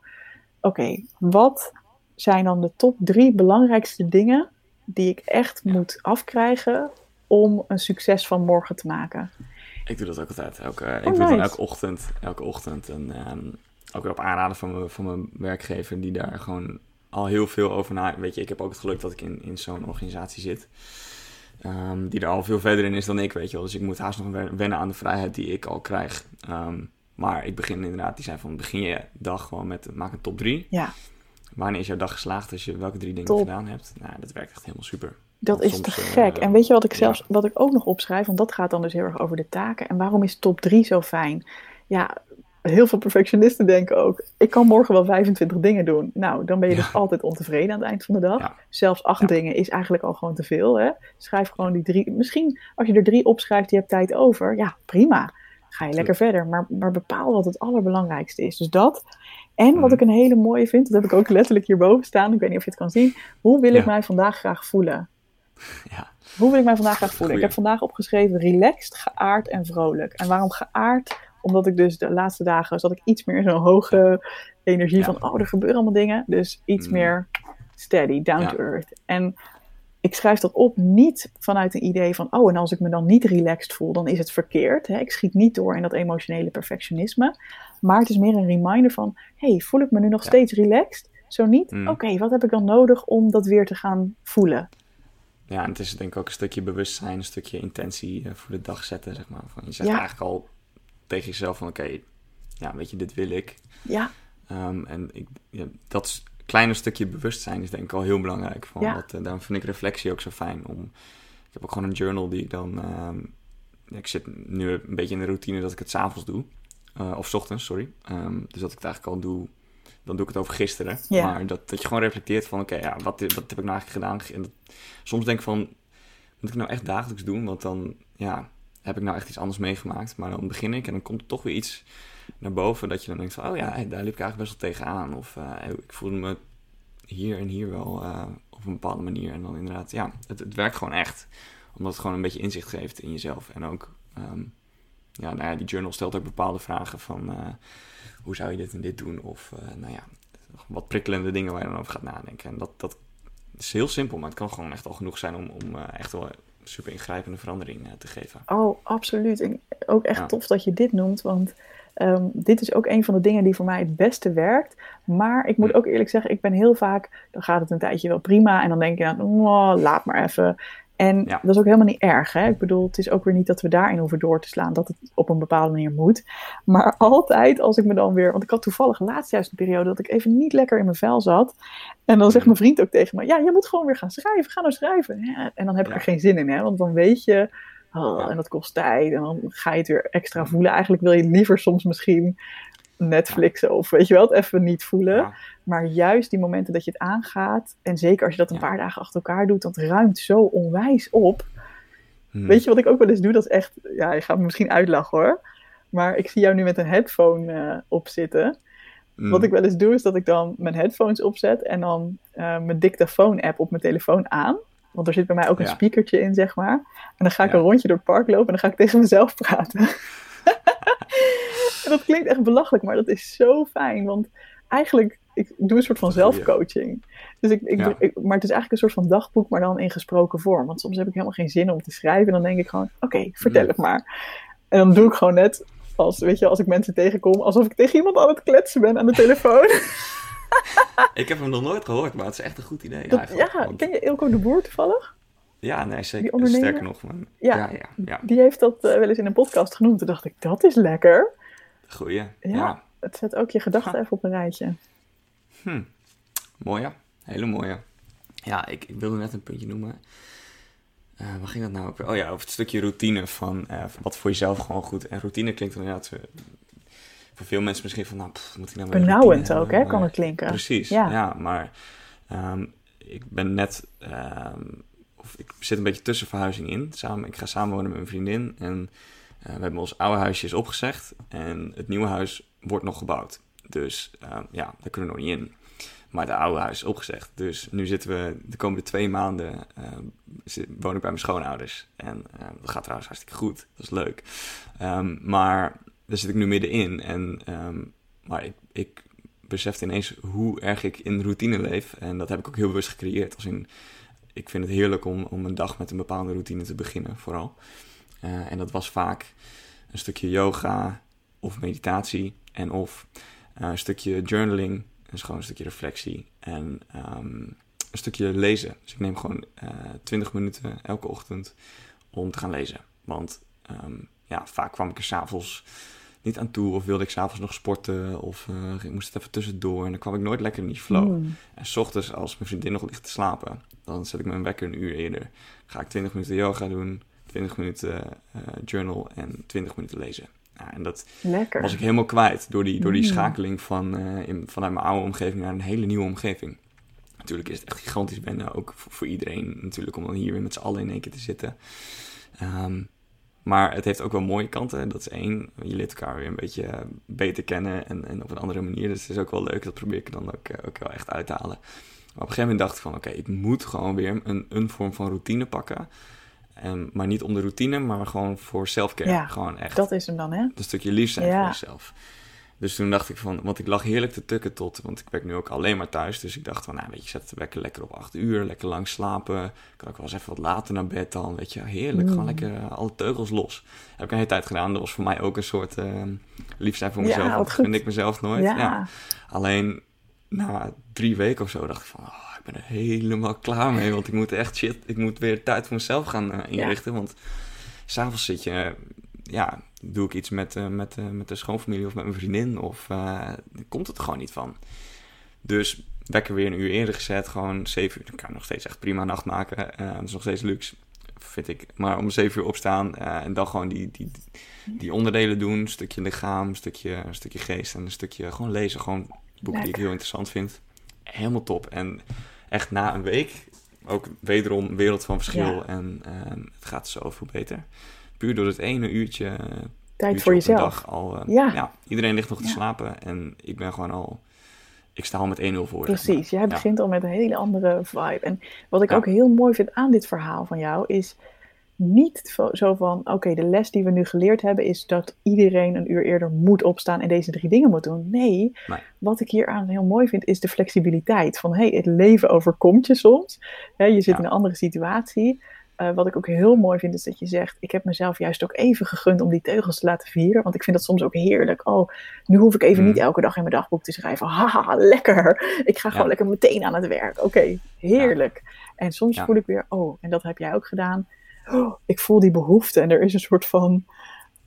Speaker 1: Oké, wat zijn dan de top drie belangrijkste dingen die ik echt moet afkrijgen om een succes van morgen te maken?
Speaker 2: Ik doe dat ook altijd. Elke, oh, ik doe nice. elke ochtend. Elke ochtend. En um, ook weer op aanraden van, me, van mijn werkgever, die daar gewoon al heel veel over na. Weet je, ik heb ook het geluk dat ik in, in zo'n organisatie zit. Um, die er al veel verder in is dan ik, weet je wel. Dus ik moet haast nog wennen aan de vrijheid die ik al krijg. Um, maar ik begin inderdaad, die zijn van begin je dag gewoon met maak een top 3.
Speaker 1: Ja.
Speaker 2: Wanneer is jouw dag geslaagd als je welke drie dingen gedaan hebt? Nou, dat werkt echt helemaal super.
Speaker 1: Dat is te gek. en weet je wat ik zelfs, wat ik ook nog opschrijf, want dat gaat dan dus heel erg over de taken. En waarom is top 3 zo fijn? Ja, heel veel perfectionisten denken ook, ik kan morgen wel 25 dingen doen. Nou, dan ben je dus altijd ontevreden aan het eind van de dag. Zelfs acht dingen is eigenlijk al gewoon te veel. Hè? Schrijf gewoon die drie. Misschien als je er drie opschrijft, je hebt tijd over. Ja, prima. Ga je lekker verder. Maar, maar bepaal wat het allerbelangrijkste is. Dus dat. En wat mhm. ik een hele mooie vind, dat heb ik ook letterlijk hierboven staan. Ik weet niet of je het kan zien. Hoe wil ik mij vandaag graag voelen? Ja. Hoe wil ik mij vandaag graag voelen? Ik heb vandaag opgeschreven relaxed, geaard en vrolijk. En waarom geaard? Omdat ik dus de laatste dagen zat ik iets meer zo'n hoge energie van, oh, er gebeuren allemaal dingen. Dus iets mm. meer steady, down to earth. En ik schrijf dat op niet vanuit een idee van, oh, en als ik me dan niet relaxed voel, dan is het verkeerd. Hè? Ik schiet niet door in dat emotionele perfectionisme. Maar het is meer een reminder van, hey, voel ik me nu nog steeds relaxed? Zo niet? Mm. Oké, wat heb ik dan nodig om dat weer te gaan voelen?
Speaker 2: Ja, en het is denk ik ook een stukje bewustzijn, een stukje intentie eh, voor de dag zetten, zeg maar. Van, je zegt eigenlijk al tegen jezelf van oké, ja, weet je, dit wil ik.
Speaker 1: Ja.
Speaker 2: Um, en ik, ja, dat kleine stukje bewustzijn is denk ik al heel belangrijk. Van, ja. wat, uh, daarom vind ik reflectie ook zo fijn. Om, ik heb ook gewoon een journal die ik dan... Um, ik zit nu een beetje in de routine dat ik het s'avonds doe. Uh, of s ochtends, sorry. Um, dus dat ik het eigenlijk al doe dan doe ik het over gisteren. Ja. Maar dat, dat je gewoon reflecteert van, oké, ja, wat, wat heb ik nou eigenlijk gedaan? En dat, soms denk ik van, moet ik nou echt dagelijks doen? Want dan, ja, heb ik nou echt iets anders meegemaakt? Maar dan begin ik en dan komt er toch weer iets naar boven dat je dan denkt van, oh ja, daar liep ik eigenlijk best wel tegenaan. Of uh, ik voelde me hier en hier wel uh, op een bepaalde manier. En dan inderdaad, ja, het, het, werkt gewoon echt. Omdat het gewoon een beetje inzicht geeft in jezelf. En ook, um, ja, nou ja, die journal stelt ook bepaalde vragen van... Uh, hoe zou je dit en dit doen? Of, nou ja, wat prikkelende dingen waar je dan over gaat nadenken. En dat, dat is heel simpel, maar het kan gewoon echt al genoeg zijn om, om echt wel super ingrijpende verandering uh, te geven.
Speaker 1: Oh, absoluut. En ook echt tof dat je dit noemt, want um, dit is ook een van de dingen die voor mij het beste werkt. Maar ik moet ook eerlijk zeggen, ik ben heel vaak, dan gaat het een tijdje wel prima en dan denk je, nou, oh, laat maar even. En dat is ook helemaal niet erg. Hè? Ik bedoel, het is ook weer niet dat we daarin hoeven door te slaan, dat het op een bepaalde manier moet. Maar [laughs] altijd als ik me dan weer. Want ik had toevallig laatst juist een periode dat ik even niet lekker in mijn vel zat. En dan zegt mijn vriend ook tegen me: Ja, je moet gewoon weer gaan schrijven. Ga nou schrijven. Ja, en dan heb ik er geen zin in, hè? want dan weet je. Oh, en dat kost tijd. En dan ga je het weer extra voelen. Eigenlijk wil je liever soms misschien Netflixen of weet je wel, het even niet voelen. Maar juist die momenten dat je het aangaat, en zeker als je dat een paar dagen achter elkaar doet, dat ruimt zo onwijs op. Hmm. Weet je wat ik ook wel eens doe? Dat is echt, ja, je gaat me misschien uitlachen hoor. Maar ik zie jou nu met een headphone uh, op zitten. Hmm. Wat ik wel eens doe, is dat ik dan mijn headphones opzet en dan uh, mijn dictafoon-app op mijn telefoon aan. Want er zit bij mij ook een speakertje in, zeg maar. En dan ga ik een rondje door het park lopen en dan ga ik tegen mezelf praten. [laughs] en dat klinkt echt belachelijk, maar dat is zo fijn. Want eigenlijk, ik doe een soort van zelfcoaching. Dus ik, ik, maar het is eigenlijk een soort van dagboek, maar dan in gesproken vorm. Want soms heb ik helemaal geen zin om te schrijven. En dan denk ik gewoon, oké, vertel het maar. En dan doe ik gewoon net als, weet je, als ik mensen tegenkom, alsof ik tegen iemand aan het kletsen ben aan de telefoon. [laughs]
Speaker 2: ik heb hem nog nooit gehoord, maar het is echt een goed idee.
Speaker 1: ja, ken je Ilko de Boer toevallig?
Speaker 2: Ja, nee, zeker. Sterker nog, man.
Speaker 1: Ja, ja, ja, die heeft dat uh, wel eens in een podcast genoemd. Toen dacht ik, dat is lekker.
Speaker 2: Goeie,
Speaker 1: ja. Het zet ook je gedachten even op een rijtje.
Speaker 2: Hm. Mooie, hele mooie. Ja, ik, ik wilde net een puntje noemen. Uh, waar ging dat nou ook Oh ja, over het stukje routine van uh, wat voor jezelf gewoon goed. En routine klinkt inderdaad voor veel mensen misschien van, nou, pff, moet ik nou
Speaker 1: Benauwend ook, hè, kan het klinken.
Speaker 2: Precies, ja. ja maar um, ik ben net um, ik zit een beetje tussen verhuizing in. Samen, ik ga samenwonen met mijn vriendin. En we hebben ons oude huisje is opgezegd. En het nieuwe huis wordt nog gebouwd. Dus uh, ja, daar kunnen we nog niet in. Maar het oude huis is opgezegd. Dus nu zitten we de komende twee maanden. Uh, woon ik bij mijn schoonouders. En dat gaat trouwens hartstikke goed. Dat is leuk. Maar daar zit ik nu middenin. En, maar ik, ik besefte ineens hoe erg ik in routine leef. En dat heb ik ook heel bewust gecreëerd. Als in ik vind het heerlijk om, om een dag met een bepaalde routine te beginnen, vooral. Uh, en dat was vaak een stukje yoga of meditatie en of uh, een stukje journaling, dus gewoon een stukje reflectie en um, een stukje lezen. Dus ik neem gewoon uh, eh, 20 minuten elke ochtend om te gaan lezen. Want um, ja, vaak kwam ik er s'avonds niet aan toe. Of wilde ik s'avonds nog sporten. Of ik moest het even tussendoor. En dan kwam ik nooit lekker in die flow.
Speaker 1: Mm.
Speaker 2: En s ochtends, als mijn vriendin nog ligt te slapen, dan zet ik mijn wekker een uur eerder. Ga ik 20 minuten yoga doen, 20 minuten uh, journal en 20 minuten lezen. Ja, en dat
Speaker 1: Lekker.
Speaker 2: was ik helemaal kwijt door die, door die
Speaker 1: Mm.
Speaker 2: schakeling van, eh, in, vanuit mijn oude omgeving naar een hele nieuwe omgeving. Natuurlijk is het echt gigantisch wennen, ook voor, voor iedereen natuurlijk, om dan hier weer met z'n allen in één keer te zitten. Ehm, maar het heeft ook wel mooie kanten. Dat is één, je leert elkaar weer een beetje eh, beter kennen en, en op een andere manier. Dus het is ook wel leuk, dat probeer ik er dan ook, eh, ook wel echt uit te halen. Maar op een gegeven moment dacht ik van, oké, ik moet gewoon weer een, een vorm van routine pakken. Ehm, maar niet om de routine, maar gewoon voor selfcare.
Speaker 1: Ja,
Speaker 2: gewoon echt
Speaker 1: Dat is hem dan, hè?
Speaker 2: een stukje lief zijn
Speaker 1: Ja.
Speaker 2: voor jezelf. Dus toen dacht ik van, want ik lag heerlijk te tukken tot, want ik werk nu ook alleen maar thuis. Dus ik dacht van, nou weet je, zet de wekker lekker op acht uur, lekker lang slapen. Kan ook wel eens even wat later naar bed dan, weet je. Heerlijk,
Speaker 1: Mm.
Speaker 2: gewoon lekker eh, alle teugels los. Heb ik een hele tijd gedaan. Dat was voor mij ook een soort eh, lief zijn voor
Speaker 1: Ja,
Speaker 2: mezelf. want
Speaker 1: goed.
Speaker 2: vind ik mezelf nooit.
Speaker 1: Ja.
Speaker 2: Ja. Alleen na drie weken of zo dacht ik van, oh, ik ben er helemaal klaar mee. Want ik moet echt shit, ik moet weer tijd voor mezelf gaan eh, inrichten. Want s'avonds zit je, ja, doe ik iets met, eh, met, eh, met de schoonfamilie of met mijn vriendin. Of komt het er gewoon niet van. Dus wekker weer een uur eerder gezet. Gewoon zeven uur. Dan kan je nog steeds echt prima nacht maken. dat is nog steeds luxe, vind ik. Maar om zeven uur opstaan en dan gewoon die, die, die onderdelen doen. Een stukje lichaam, een stukje, een stukje geest en een stukje gewoon lezen. Gewoon boeken die ik heel interessant vind. Helemaal top. En echt na een week ook wederom wereld van verschil.
Speaker 1: Ja.
Speaker 2: En ehm, het gaat zoveel beter. Puur door het ene uurtje, eh,
Speaker 1: Tijd
Speaker 2: uurtje
Speaker 1: voor jezelf.
Speaker 2: dag al. eh,
Speaker 1: Ja.
Speaker 2: ja. iedereen ligt nog te
Speaker 1: Ja.
Speaker 2: slapen en ik ben gewoon al. Ik sta al met 1-0 voor.
Speaker 1: Precies, jij begint al met een hele andere vibe. En wat ik ook heel mooi vind aan dit verhaal van jou is niet zo van, oké, de les die we nu geleerd hebben is dat iedereen een uur eerder moet opstaan en deze drie dingen moet doen. Nee,
Speaker 2: Nee.
Speaker 1: wat ik hier aan heel mooi vind is de flexibiliteit. Van, hé, hey, het leven overkomt je soms. Hè, je zit
Speaker 2: Ja.
Speaker 1: in een andere situatie. Eh, wat ik ook heel mooi vind is dat je zegt, ik heb mezelf juist ook even gegund om die teugels te laten vieren. Want ik vind dat soms ook heerlijk. Oh, nu hoef ik even
Speaker 2: Mm.
Speaker 1: niet elke dag in mijn dagboek te schrijven. Haha, lekker. Ik ga gewoon lekker meteen aan het werk. Oké, heerlijk. En soms
Speaker 2: Ja.
Speaker 1: voel ik weer, oh, en dat heb jij ook gedaan. Oh, ik voel die behoefte en er is een soort van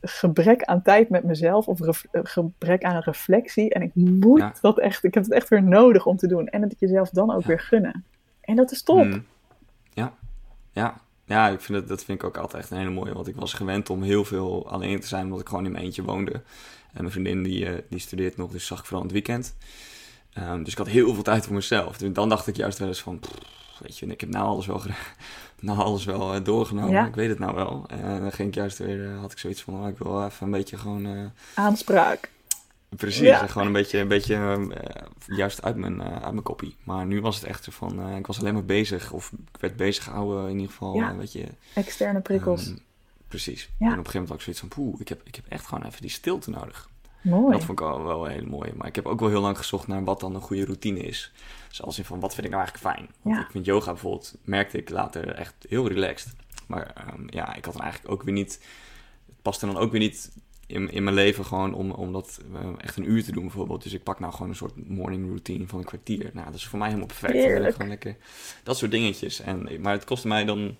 Speaker 1: gebrek aan tijd met mezelf of ref- eh, gebrek aan reflectie. En ik moet
Speaker 2: Ja.
Speaker 1: dat echt, ik heb het echt weer nodig om te doen. En het jezelf dan ook
Speaker 2: Ja.
Speaker 1: weer gunnen. En dat is top.
Speaker 2: Mm. Ja, ja. Ja, ik vind het, dat vind ik ook altijd echt een hele mooie. Want ik was gewend om heel veel alleen te zijn, omdat ik gewoon in mijn eentje woonde. En mijn vriendin die, eh, die studeert nog, dus zag ik vooral in het weekend. Ehm, dus ik had heel veel tijd voor mezelf. Dus dan dacht ik juist wel eens van, pff, weet je, ik heb nou alles wel, [laughs] nou alles wel eh, doorgenomen.
Speaker 1: Ja.
Speaker 2: Ik weet het nou wel. En dan ging ik juist weer, eh, had ik zoiets van, oh, ik wil even een beetje gewoon... eh,
Speaker 1: Aanspraak.
Speaker 2: Precies,
Speaker 1: Ja.
Speaker 2: gewoon een beetje, een beetje eh, juist uit mijn, eh, uit mijn kopie. Maar nu was het echt zo van, eh, ik was alleen maar bezig, of ik werd bezig gehouden in ieder geval,
Speaker 1: Ja.
Speaker 2: eh, weet je.
Speaker 1: Externe prikkels.
Speaker 2: ehm, precies.
Speaker 1: Ja.
Speaker 2: En op een gegeven moment had ik zoiets van, poeh, ik heb, ik heb echt gewoon even die stilte nodig.
Speaker 1: mooi.
Speaker 2: Dat vond ik wel, wel heel mooi. Maar ik heb ook wel heel lang gezocht naar wat dan een goede routine is. Zoals in van, wat vind ik nou eigenlijk fijn? Want
Speaker 1: Ja.
Speaker 2: ik vind yoga bijvoorbeeld, merkte ik later echt heel relaxed. Maar ehm, ja, ik had dan eigenlijk ook weer niet, het paste dan ook weer niet in, in mijn leven gewoon om, om dat eh, echt een uur te doen bijvoorbeeld. Dus ik pak nou gewoon een soort morning routine van een kwartier. Nou, dat is voor mij helemaal perfect. Dan ben ik
Speaker 1: Heerlijk.
Speaker 2: Gewoon lekker, dat soort dingetjes. En, maar het kostte mij dan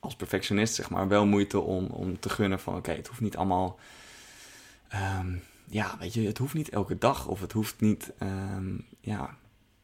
Speaker 2: als perfectionist zeg maar wel moeite om, om te gunnen van oké, het hoeft niet allemaal... ehm, ja, weet je, het hoeft niet elke dag of het hoeft niet... ehm, ja,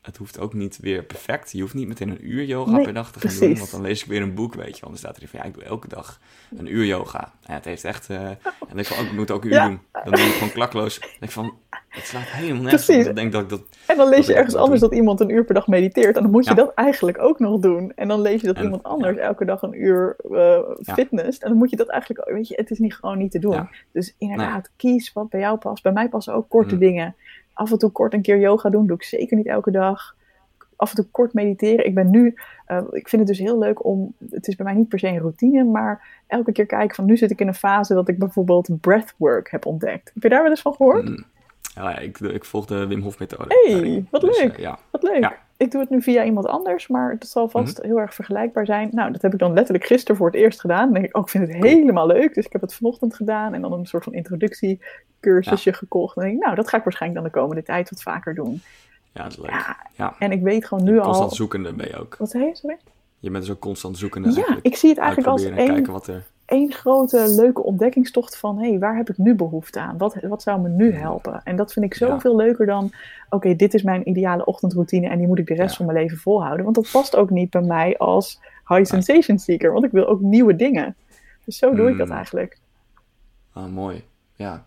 Speaker 2: het hoeft ook niet weer perfect. Je hoeft niet meteen een uur yoga
Speaker 1: Nee,
Speaker 2: per dag te gaan doen.
Speaker 1: precies.
Speaker 2: Want dan lees ik weer een boek, weet je. Want dan staat erin van, ja, ik doe elke dag een uur yoga. Ja, het heeft echt... eh, en dan denk ik van, oh, ik moet ook een uur
Speaker 1: Ja.
Speaker 2: doen. Dan doe ik gewoon klakloos. Dan denk ik van, het slaat helemaal nergens op. Dan denk ik dat ik dat...
Speaker 1: En dan lees
Speaker 2: Dat
Speaker 1: je
Speaker 2: ik
Speaker 1: ergens anders dat iemand een uur per dag mediteert. En dan moet je
Speaker 2: Ja.
Speaker 1: dat eigenlijk ook nog doen. En dan lees je dat
Speaker 2: En-
Speaker 1: iemand anders
Speaker 2: ja.
Speaker 1: elke dag een uur eh fitness. En dan moet je dat eigenlijk, weet je, het is niet gewoon niet te doen. Dus inderdaad, kies wat bij jou past. Bij mij passen ook korte
Speaker 2: Mm.
Speaker 1: dingen. Af en toe kort een keer yoga doen, doe ik zeker niet elke dag. Af en toe kort mediteren. Ik ben nu, eh, ik vind het dus heel leuk om, het is bij mij niet per se een routine, maar elke keer kijken van nu zit ik in een fase dat ik bijvoorbeeld breathwork heb ontdekt. Heb je daar wel eens van gehoord?
Speaker 2: Mm. Ja, ik, ik volg de Wim Hof methode.
Speaker 1: Hey,
Speaker 2: daarin.
Speaker 1: wat
Speaker 2: Dus,
Speaker 1: leuk.
Speaker 2: eh, ja,
Speaker 1: Wat leuk.
Speaker 2: Ja.
Speaker 1: Ik doe het nu via iemand anders, maar het zal vast
Speaker 2: Mhm.
Speaker 1: heel erg vergelijkbaar zijn. Nou, dat heb ik dan letterlijk gisteren voor het eerst gedaan. Dan denk ik, oh, ik vind het helemaal leuk. Dus ik heb het vanochtend gedaan en dan een soort van introductiecursusje gekocht. En dan denk ik, nou, dat ga ik waarschijnlijk dan de komende tijd wat vaker doen.
Speaker 2: ja, dat is leuk.
Speaker 1: Ja,
Speaker 2: Ja.
Speaker 1: En ik weet gewoon nu
Speaker 2: Constant
Speaker 1: al...
Speaker 2: zoekende ben je ook.
Speaker 1: Wat zei je? Sorry?
Speaker 2: Je bent dus ook constant zoekende
Speaker 1: Ja, ik zie het eigenlijk als één...
Speaker 2: kijken wat er...
Speaker 1: één grote leuke ontdekkingstocht van... hé, hey, waar heb ik nu behoefte aan? Wat, wat zou me nu helpen? En dat vind ik zoveel leuker dan... oké, dit is mijn ideale ochtendroutine... en die moet ik de rest van mijn leven volhouden. Want dat past ook niet bij mij als high sensation seeker. Want ik wil ook nieuwe dingen. Dus zo doe ik dat hmm. eigenlijk.
Speaker 2: Ah, mooi. Ja.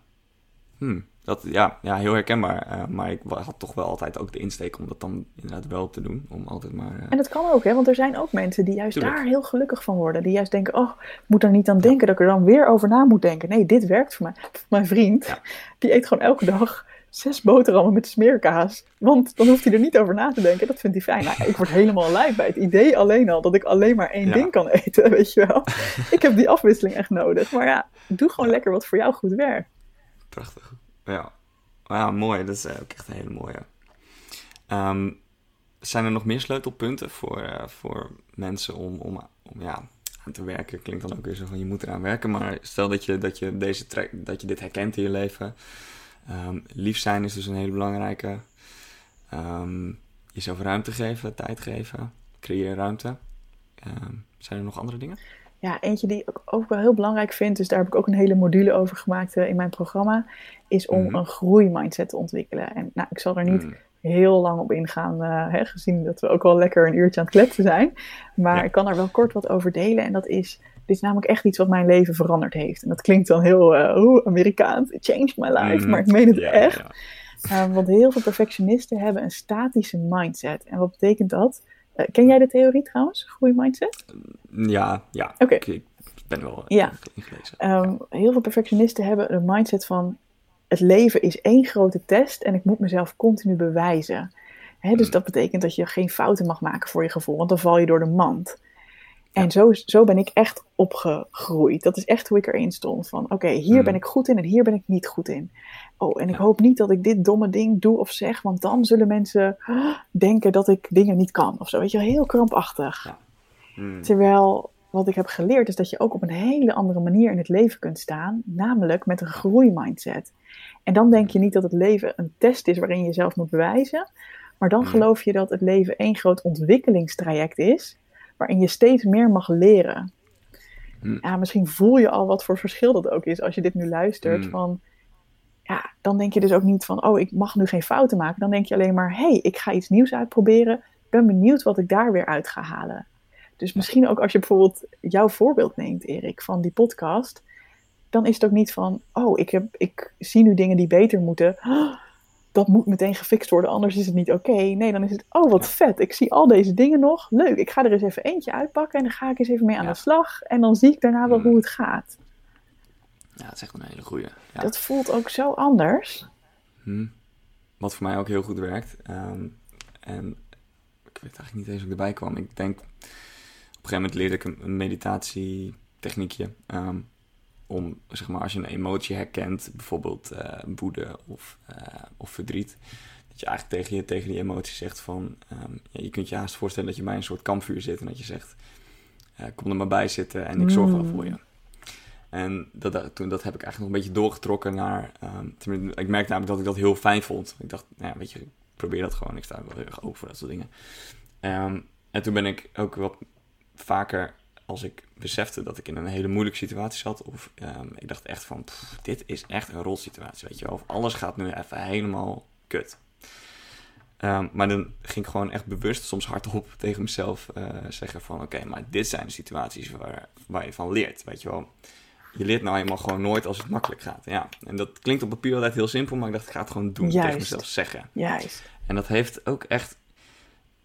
Speaker 2: Hm. Dat, ja, ja, heel herkenbaar. Uh, maar ik had toch wel altijd ook de insteek om dat dan inderdaad wel te doen. Om altijd maar, uh...
Speaker 1: En dat kan ook, hè? want er zijn ook mensen die juist daar heel gelukkig van worden. Die juist denken, oh, ik moet er niet aan denken dat ik er dan weer over na moet denken. Nee, dit werkt voor mij. Mijn vriend, die eet gewoon elke dag zes boterhammen met smeerkaas. Want dan hoeft hij er niet over na te denken. Dat vindt hij fijn. Nou, ik word helemaal lijf bij het idee alleen al dat ik alleen maar één ding kan eten, [laughs] weet je wel. ik heb die afwisseling echt nodig. Maar ja, doe gewoon lekker wat voor jou goed werkt.
Speaker 2: Prachtig. Ja. ja, mooi. Dat is eh, ook echt een hele mooie. Um, zijn er nog meer sleutelpunten voor, uh, voor mensen om, om, om ja, aan te werken? Klinkt dan ook weer zo van je moet eraan werken. Maar stel dat je, dat je, deze track, dat je dit herkent in je leven. Um, lief zijn is dus een hele belangrijke. Um, jezelf ruimte geven, tijd geven, creëer ruimte. zijn er nog andere dingen?
Speaker 1: Ja, eentje die ik ook wel heel belangrijk vind, dus daar heb ik ook een hele module over gemaakt uh, in mijn programma, is om mm. een groeimindset te ontwikkelen. En nou, ik zal er niet mm. heel lang op ingaan, uh, hè, gezien dat we ook al lekker een uurtje aan het kletsen zijn. Maar ik kan er wel kort wat over delen. En dat is, dit is namelijk echt iets wat mijn leven veranderd heeft. En dat klinkt dan heel uh, Amerikaans, it changed my life, mm. maar ik meen het echt. Ja. want heel veel perfectionisten hebben een statische mindset. En wat betekent dat? Eh, ken jij de theorie trouwens, groeimindset?
Speaker 2: Ja, ja. Oké. Ik, ben wel
Speaker 1: ja. ingelezen. Um, heel veel perfectionisten hebben een mindset van... het leven is één grote test en ik moet mezelf continu bewijzen. Hè, dus hmm. dat betekent dat je geen fouten mag maken voor je gevoel, want dan val je door de mand. En zo, zo ben ik echt opgegroeid. Dat is echt hoe ik erin stond. Van oké, hier hmm. ben ik goed in en hier ben ik niet goed in. Oh, en ik hoop niet dat ik dit domme ding doe of zeg, want dan zullen mensen denken dat ik dingen niet kan. Of zo, weet je, heel krampachtig. Ja. Hmm. Terwijl wat ik heb geleerd is dat je ook op een hele andere manier in het leven kunt staan, namelijk met een groeimindset. En dan denk je niet dat het leven een test is waarin je jezelf moet bewijzen, maar dan geloof je dat het leven één groot ontwikkelingstraject is waarin je steeds meer mag leren. Ja, misschien voel je al wat voor verschil dat ook is als je dit nu luistert. Hmm. Van, ja, dan denk je dus ook niet van, oh, ik mag nu geen fouten maken. Dan denk je alleen maar, hey, ik ga iets nieuws uitproberen. Ik ben benieuwd wat ik daar weer uit ga halen. Dus misschien ook als je bijvoorbeeld jouw voorbeeld neemt, Erik, van die podcast. Dan is het ook niet van, oh, ik, heb, ik zie nu dingen die beter moeten dat moet meteen gefixt worden, anders is het niet oké. Nee, dan is het, oh wat vet, ik zie al deze dingen nog. Leuk, ik ga er eens even eentje uitpakken en dan ga ik eens even mee aan de slag. En dan zie ik daarna wel mm. hoe het gaat.
Speaker 2: Ja, dat is echt een hele goeie. Ja.
Speaker 1: Dat voelt ook zo anders.
Speaker 2: Hm. Wat voor mij ook heel goed werkt. Ehm, en ik weet eigenlijk niet eens hoe ik erbij kwam. Ik denk, op een gegeven moment leerde ik een, meditatietechniekje. Um, om, zeg maar, als je een emotie herkent, bijvoorbeeld uh, woede of, uh, of verdriet, dat je eigenlijk tegen, je, tegen die emotie zegt van, um, ja, je kunt je haast voorstellen dat je bij een soort kampvuur zit en dat je zegt, uh, kom er maar bij zitten en ik zorg wel voor je. En dat, dat, toen, dat heb ik eigenlijk nog een beetje doorgetrokken naar, um, ik merkte namelijk dat ik dat heel fijn vond. Ik dacht, nou ja, weet je, ik probeer dat gewoon, ik sta wel heel erg open voor dat soort dingen. Um, en toen ben ik ook wat vaker als ik besefte dat ik in een hele moeilijke situatie zat. Of ehm, ik dacht echt van, dit is echt een rotsituatie, weet je wel. Of alles gaat nu even helemaal kut. Ehm, maar dan ging ik gewoon echt bewust, soms hardop [laughs] tegen mezelf uh, zeggen van... Oké, maar dit zijn de situaties waar, waar je van leert, weet je wel. Je leert nou eenmaal gewoon nooit als het makkelijk gaat. Ja, en dat klinkt op papier altijd heel simpel, maar ik dacht, ik ga het gewoon doen. Juist. Tegen mezelf zeggen.
Speaker 1: Juist.
Speaker 2: En dat heeft ook echt...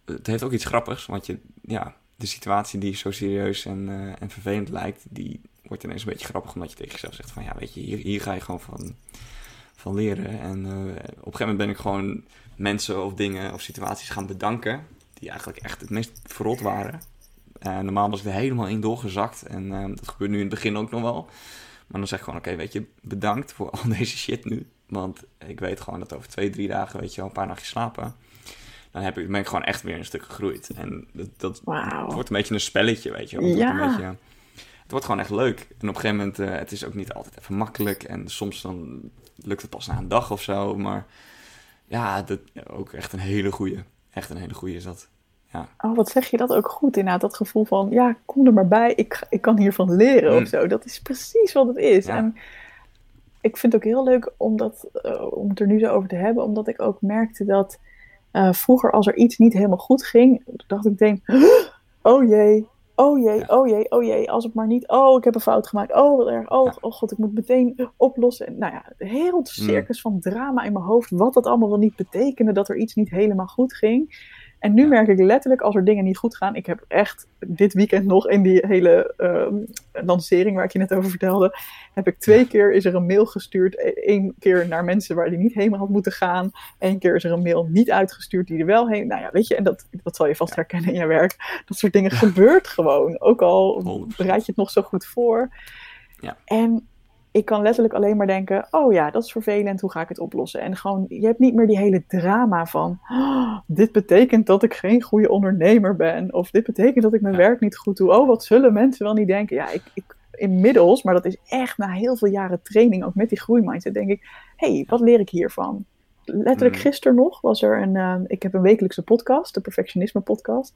Speaker 2: Het heeft ook iets grappigs, want je... Ja, de situatie die zo serieus en, uh, en vervelend lijkt, die wordt ineens een beetje grappig omdat je tegen jezelf zegt van ja, weet je, hier, hier ga je gewoon van, van leren. En uh, op een gegeven moment ben ik gewoon mensen of dingen of situaties gaan bedanken die eigenlijk echt het meest verrot waren. Uh, normaal was ik er helemaal in doorgezakt en dat gebeurt nu in het begin ook nog wel. Maar dan zeg ik gewoon, oké, weet je, bedankt voor al [laughs] deze shit nu. Want ik weet gewoon dat over twee, drie dagen, weet je wel, een paar nachtjes slapen dan heb ik, ben ik gewoon echt weer een stuk gegroeid. En dat, dat wordt een beetje een spelletje, weet je. Het, ja. wordt een beetje, het wordt gewoon echt leuk. En op een gegeven moment, uh, het is ook niet altijd even makkelijk. En soms dan lukt het pas na een dag of zo. Maar ja, dat, ook echt een hele goede. Echt een hele goede is dat. ja.
Speaker 1: Oh, wat zeg je dat ook goed inderdaad. Dat gevoel van, ja, kom er maar bij. Ik, ik kan hiervan leren
Speaker 2: Mm.
Speaker 1: of zo. Dat is precies wat het is.
Speaker 2: Ja.
Speaker 1: En ik vind het ook heel leuk om, dat, eh, om het er nu zo over te hebben. Omdat ik ook merkte dat eh, vroeger als er iets niet helemaal goed ging, dacht ik meteen, oh jee, oh jee,
Speaker 2: Ja.
Speaker 1: oh jee, oh jee. Als het maar niet, oh ik heb een fout gemaakt. Oh wat erg, oh,
Speaker 2: Ja.
Speaker 1: oh god, ik moet meteen oplossen. En, nou ja, heel het
Speaker 2: Mm.
Speaker 1: circus van drama in mijn hoofd. Wat dat allemaal wel niet betekende dat er iets niet helemaal goed ging. En nu
Speaker 2: Ja.
Speaker 1: merk ik letterlijk als er dingen niet goed gaan. Ik heb echt dit weekend nog in die hele ehm, lancering waar ik je net over vertelde. Heb ik twee
Speaker 2: Ja.
Speaker 1: keer is er een mail gestuurd. Eén keer naar mensen waar die niet heen had moeten gaan. Eén keer is er een mail niet uitgestuurd die er wel heen. Nou ja, weet je, en dat, dat zal je vast herkennen in je werk. [laughs] Dat soort dingen gebeurt gewoon. Ook al
Speaker 2: 100%.
Speaker 1: bereid je het nog zo goed voor.
Speaker 2: Ja.
Speaker 1: En ik kan letterlijk alleen maar denken: oh ja, dat is vervelend, hoe ga ik het oplossen? En gewoon, je hebt niet meer die hele drama van: "Oh, dit betekent dat ik geen goede ondernemer ben, of dit betekent dat ik mijn
Speaker 2: Ja.
Speaker 1: werk niet goed doe. Oh, wat zullen mensen wel niet denken? Ja, ik, ik, inmiddels, maar dat is echt na heel veel jaren training, ook met die groeimindset, denk ik: hé, hey, wat leer ik hiervan? Letterlijk
Speaker 2: Mm.
Speaker 1: gisteren nog was er een. eh, ik heb een wekelijkse podcast, de Perfectionisme Podcast.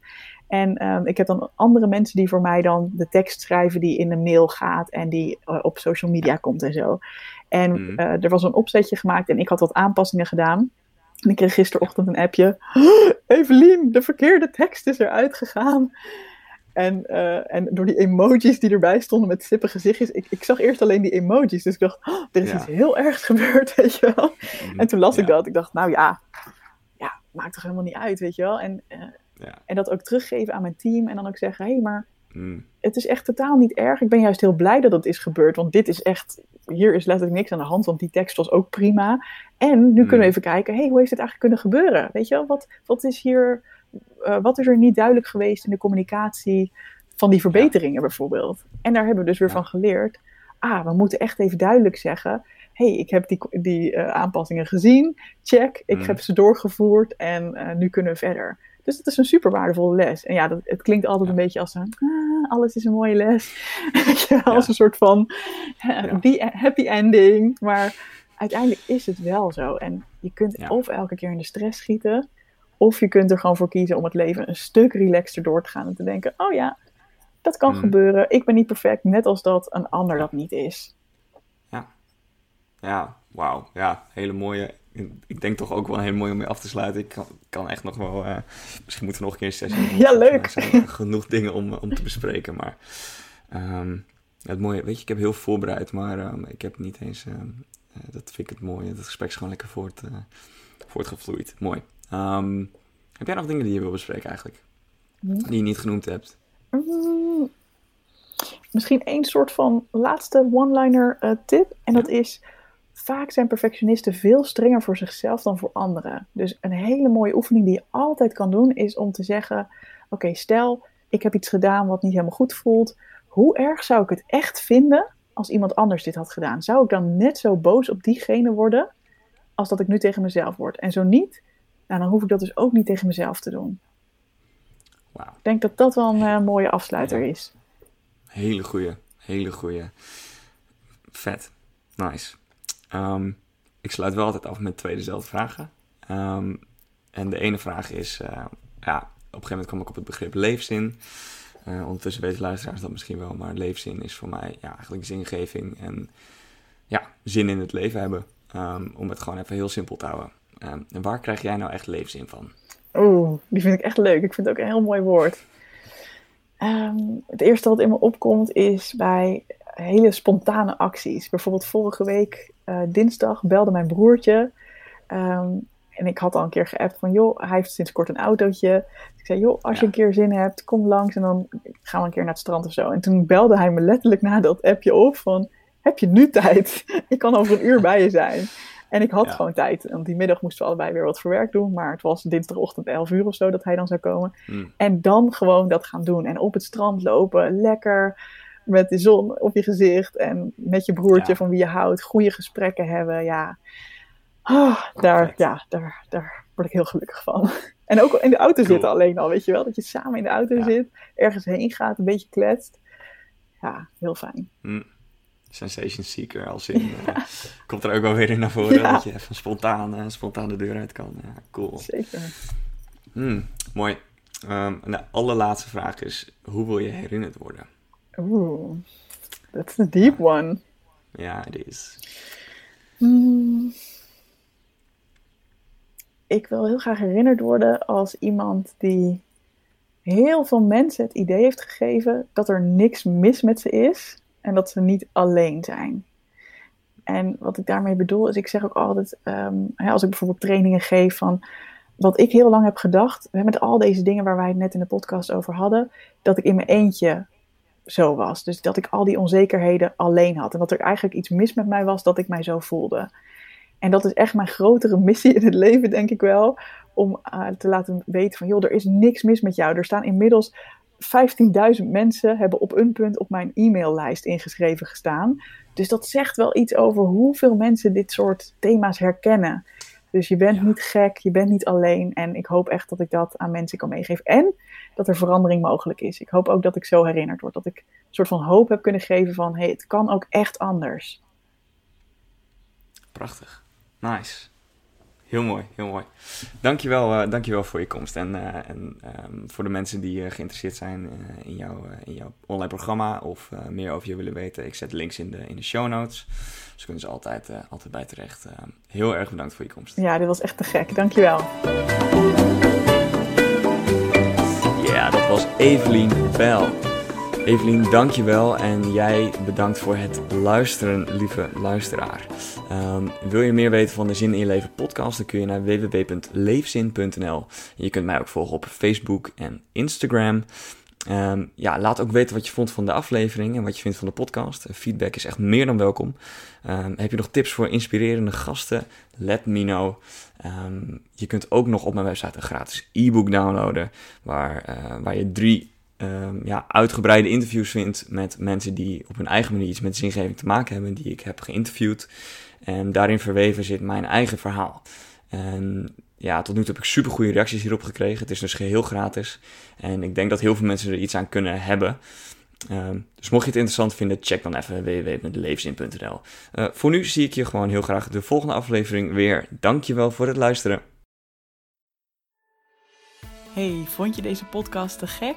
Speaker 1: En ehm, ik heb dan andere mensen die voor mij dan de tekst schrijven die in een mail gaat en die eh, op social media komt en zo. En
Speaker 2: Mhm.
Speaker 1: eh, er was een opzetje gemaakt en ik had wat aanpassingen gedaan. En ik kreeg gisterochtend een appje. [gasps] Evelien, de verkeerde tekst is eruit gegaan. En, eh, en door die emojis die erbij stonden met sippe gezichtjes. Ik, ik zag eerst alleen die emojis. Dus ik dacht, "Oh, er is
Speaker 2: Ja.
Speaker 1: iets heel ergs [laughs] gebeurd, weet je wel. En toen las ik dat. Ik dacht, nou ja, ja, maakt toch helemaal niet uit, weet je wel. En, eh,
Speaker 2: Ja.
Speaker 1: en dat ook teruggeven aan mijn team. En dan ook zeggen, hé, hey, maar
Speaker 2: Mm.
Speaker 1: het is echt totaal niet erg. Ik ben juist heel blij dat het is gebeurd. Want dit is echt, hier is letterlijk niks aan de hand. Want die tekst was ook prima. En nu kunnen we
Speaker 2: Mm.
Speaker 1: even kijken, hé, hey, hoe heeft het eigenlijk kunnen gebeuren? Weet je wel, wat, wat is hier, eh, wat is er niet duidelijk geweest in de communicatie van die verbeteringen bijvoorbeeld? En daar hebben we dus weer
Speaker 2: Ja.
Speaker 1: van geleerd. Ah, we moeten echt even duidelijk zeggen. hey, ik heb die, die eh, aanpassingen gezien. Check, ik
Speaker 2: Mm.
Speaker 1: heb ze doorgevoerd en eh, nu kunnen we verder. Dus dat is een super waardevolle les. En ja, dat, het klinkt altijd
Speaker 2: Ja.
Speaker 1: een beetje als een, ah, alles is een mooie les. [laughs] Als een soort van die happy ending. Maar uiteindelijk is het wel zo. En je kunt of elke keer in de stress schieten, of je kunt er gewoon voor kiezen om het leven een stuk relaxter door te gaan. En te denken, oh ja, dat kan
Speaker 2: Mm.
Speaker 1: gebeuren. Ik ben niet perfect, net als dat een ander dat niet is.
Speaker 2: Ja, wauw. Ja, hele mooie. Ik denk toch ook wel een hele mooie om mee af te sluiten. Ik kan, kan echt nog wel. eh, misschien moeten we nog een keer een sessie. [laughs]
Speaker 1: Ja, leuk.
Speaker 2: Er zijn genoeg [laughs] dingen om, om te bespreken. Maar ehm, het mooie, weet je, ik heb heel voorbereid, maar ehm, ik heb niet eens. ehm, eh, dat vind ik het mooie. Het gesprek is gewoon lekker voort, eh, voortgevloeid. Mooi. Ehm, heb jij nog dingen die je wil bespreken eigenlijk? Die je niet genoemd hebt?
Speaker 1: Mm, misschien één soort van laatste one-liner eh, tip. En dat is, vaak zijn perfectionisten veel strenger voor zichzelf dan voor anderen. Dus een hele mooie oefening die je altijd kan doen, is om te zeggen, oké, stel, ik heb iets gedaan wat niet helemaal goed voelt. Hoe erg zou ik het echt vinden als iemand anders dit had gedaan? Zou ik dan net zo boos op diegene worden als dat ik nu tegen mezelf word? En zo niet, nou, dan hoef ik dat dus ook niet tegen mezelf te doen. Ik denk dat dat wel een eh, mooie afsluiter
Speaker 2: Ja.
Speaker 1: is.
Speaker 2: Hele goeie, hele goeie. Vet, nice. Ehm, ik sluit wel altijd af met twee dezelfde vragen. Ehm, en de ene vraag is, eh, ja, op een gegeven moment kwam ik op het begrip leefzin. Eh, ondertussen weten luisteraars dat misschien wel, maar leefzin is voor mij ja, eigenlijk zingeving en ja, zin in het leven hebben. Ehm, om het gewoon even heel simpel te houden. Ehm, en waar krijg jij nou echt leefzin van?
Speaker 1: Oeh, die vind ik echt leuk. Ik vind het ook een heel mooi woord. Ehm, het eerste wat in me opkomt is bij hele spontane acties. Bijvoorbeeld vorige week eh, dinsdag belde mijn broertje. ehm, en ik had al een keer geappt van, joh, hij heeft sinds kort een autootje. Ik zei, joh, als je
Speaker 2: Ja.
Speaker 1: een keer zin hebt, kom langs en dan gaan we een keer naar het strand of zo. En toen belde hij me letterlijk na dat appje op van, heb je nu tijd? [laughs] ik kan over een uur bij je zijn. En ik had
Speaker 2: Ja.
Speaker 1: gewoon tijd. Want die middag moesten we allebei weer wat voor werk doen. Maar het was dinsdagochtend 11 uur of zo dat hij dan zou komen.
Speaker 2: Hmm,
Speaker 1: En dan gewoon dat gaan doen. En op het strand lopen. Lekker met de zon op je gezicht. En met je broertje
Speaker 2: Ja.
Speaker 1: van wie je houdt. Goede gesprekken hebben. Ja, Ah, daar, ja daar, daar word ik heel gelukkig van. [laughs] En ook in de auto
Speaker 2: Cool.
Speaker 1: zitten alleen al. Weet je wel? Dat je samen in de auto
Speaker 2: Ja.
Speaker 1: zit. Ergens heen gaat. Een beetje kletst. Ja, heel fijn.
Speaker 2: hmm. Sensation seeker als in... [laughs] eh, komt er ook wel weer in naar voren
Speaker 1: Ja.
Speaker 2: dat je even spontaan, eh, spontaan de deur uit kan. Ja, cool.
Speaker 1: Zeker.
Speaker 2: Hmm, mooi. Um, de allerlaatste vraag is: hoe wil je herinnerd worden?
Speaker 1: Oeh, that's a deep one.
Speaker 2: Ja, het is.
Speaker 1: Hmm. Ik wil heel graag herinnerd worden als iemand die heel veel mensen het idee heeft gegeven dat er niks mis met ze is en dat ze niet alleen zijn. En wat ik daarmee bedoel is, ik zeg ook altijd, ehm, als ik bijvoorbeeld trainingen geef van wat ik heel lang heb gedacht, met al deze dingen waar wij het net in de podcast over hadden, dat ik in mijn eentje zo was. Dus dat ik al die onzekerheden alleen had. En dat er eigenlijk iets mis met mij was dat ik mij zo voelde. En dat is echt mijn grotere [laughs] missie in het leven, denk ik wel. Om uh, te laten weten van, joh, er is niks mis met jou. Er staan inmiddels 15.000 mensen hebben op een punt op mijn e-maillijst ingeschreven gestaan. Dus dat zegt wel iets over hoeveel mensen dit soort thema's herkennen. Dus je bent niet gek, je bent niet alleen. En ik hoop echt dat ik dat aan mensen kan meegeven. En dat er verandering mogelijk is. Ik hoop ook dat ik zo herinnerd word. Dat ik een soort van hoop heb kunnen geven van... hé, hey, het kan ook echt anders.
Speaker 2: Prachtig. Nice. Heel mooi, heel mooi. Dankjewel, uh, dankjewel voor je komst. En, uh, en um, voor de mensen die uh, geïnteresseerd zijn in, jouw, in jouw online programma of meer over je willen weten, ik zet links in de, in de show notes. Dus kunnen ze altijd, altijd bij terecht. heel erg bedankt voor je komst.
Speaker 1: Ja, dit was echt te gek. Dankjewel.
Speaker 2: Ja, dat was Evelien Bell. Evelien, dankjewel en jij bedankt voor het luisteren, lieve luisteraar. Um, wil je meer weten van de Zin in je Leven podcast, dan kun je naar www.leefzin.nl. Je kunt mij ook volgen op Facebook en Instagram. Um, ja, laat ook weten wat je vond van de aflevering en wat je vindt van de podcast. Feedback is echt meer dan welkom. Um, heb je nog tips voor inspirerende gasten? Let me know. Je kunt ook nog op mijn website een gratis e-book downloaden, waar, uh, waar je drie um, ja, uitgebreide interviews vindt met mensen die op hun eigen manier iets met zingeving te maken hebben, die ik heb geïnterviewd. En daarin verweven zit mijn eigen verhaal. En ja, tot nu toe heb ik super goede reacties hierop gekregen. Het is dus geheel gratis. En ik denk dat heel veel mensen er iets aan kunnen hebben. Um, dus mocht je het interessant vinden, check dan even www.leefzin.nl. Uh, voor nu zie ik je gewoon heel graag de volgende aflevering weer. Dankjewel voor het luisteren.
Speaker 1: Hey, vond je deze podcast te gek?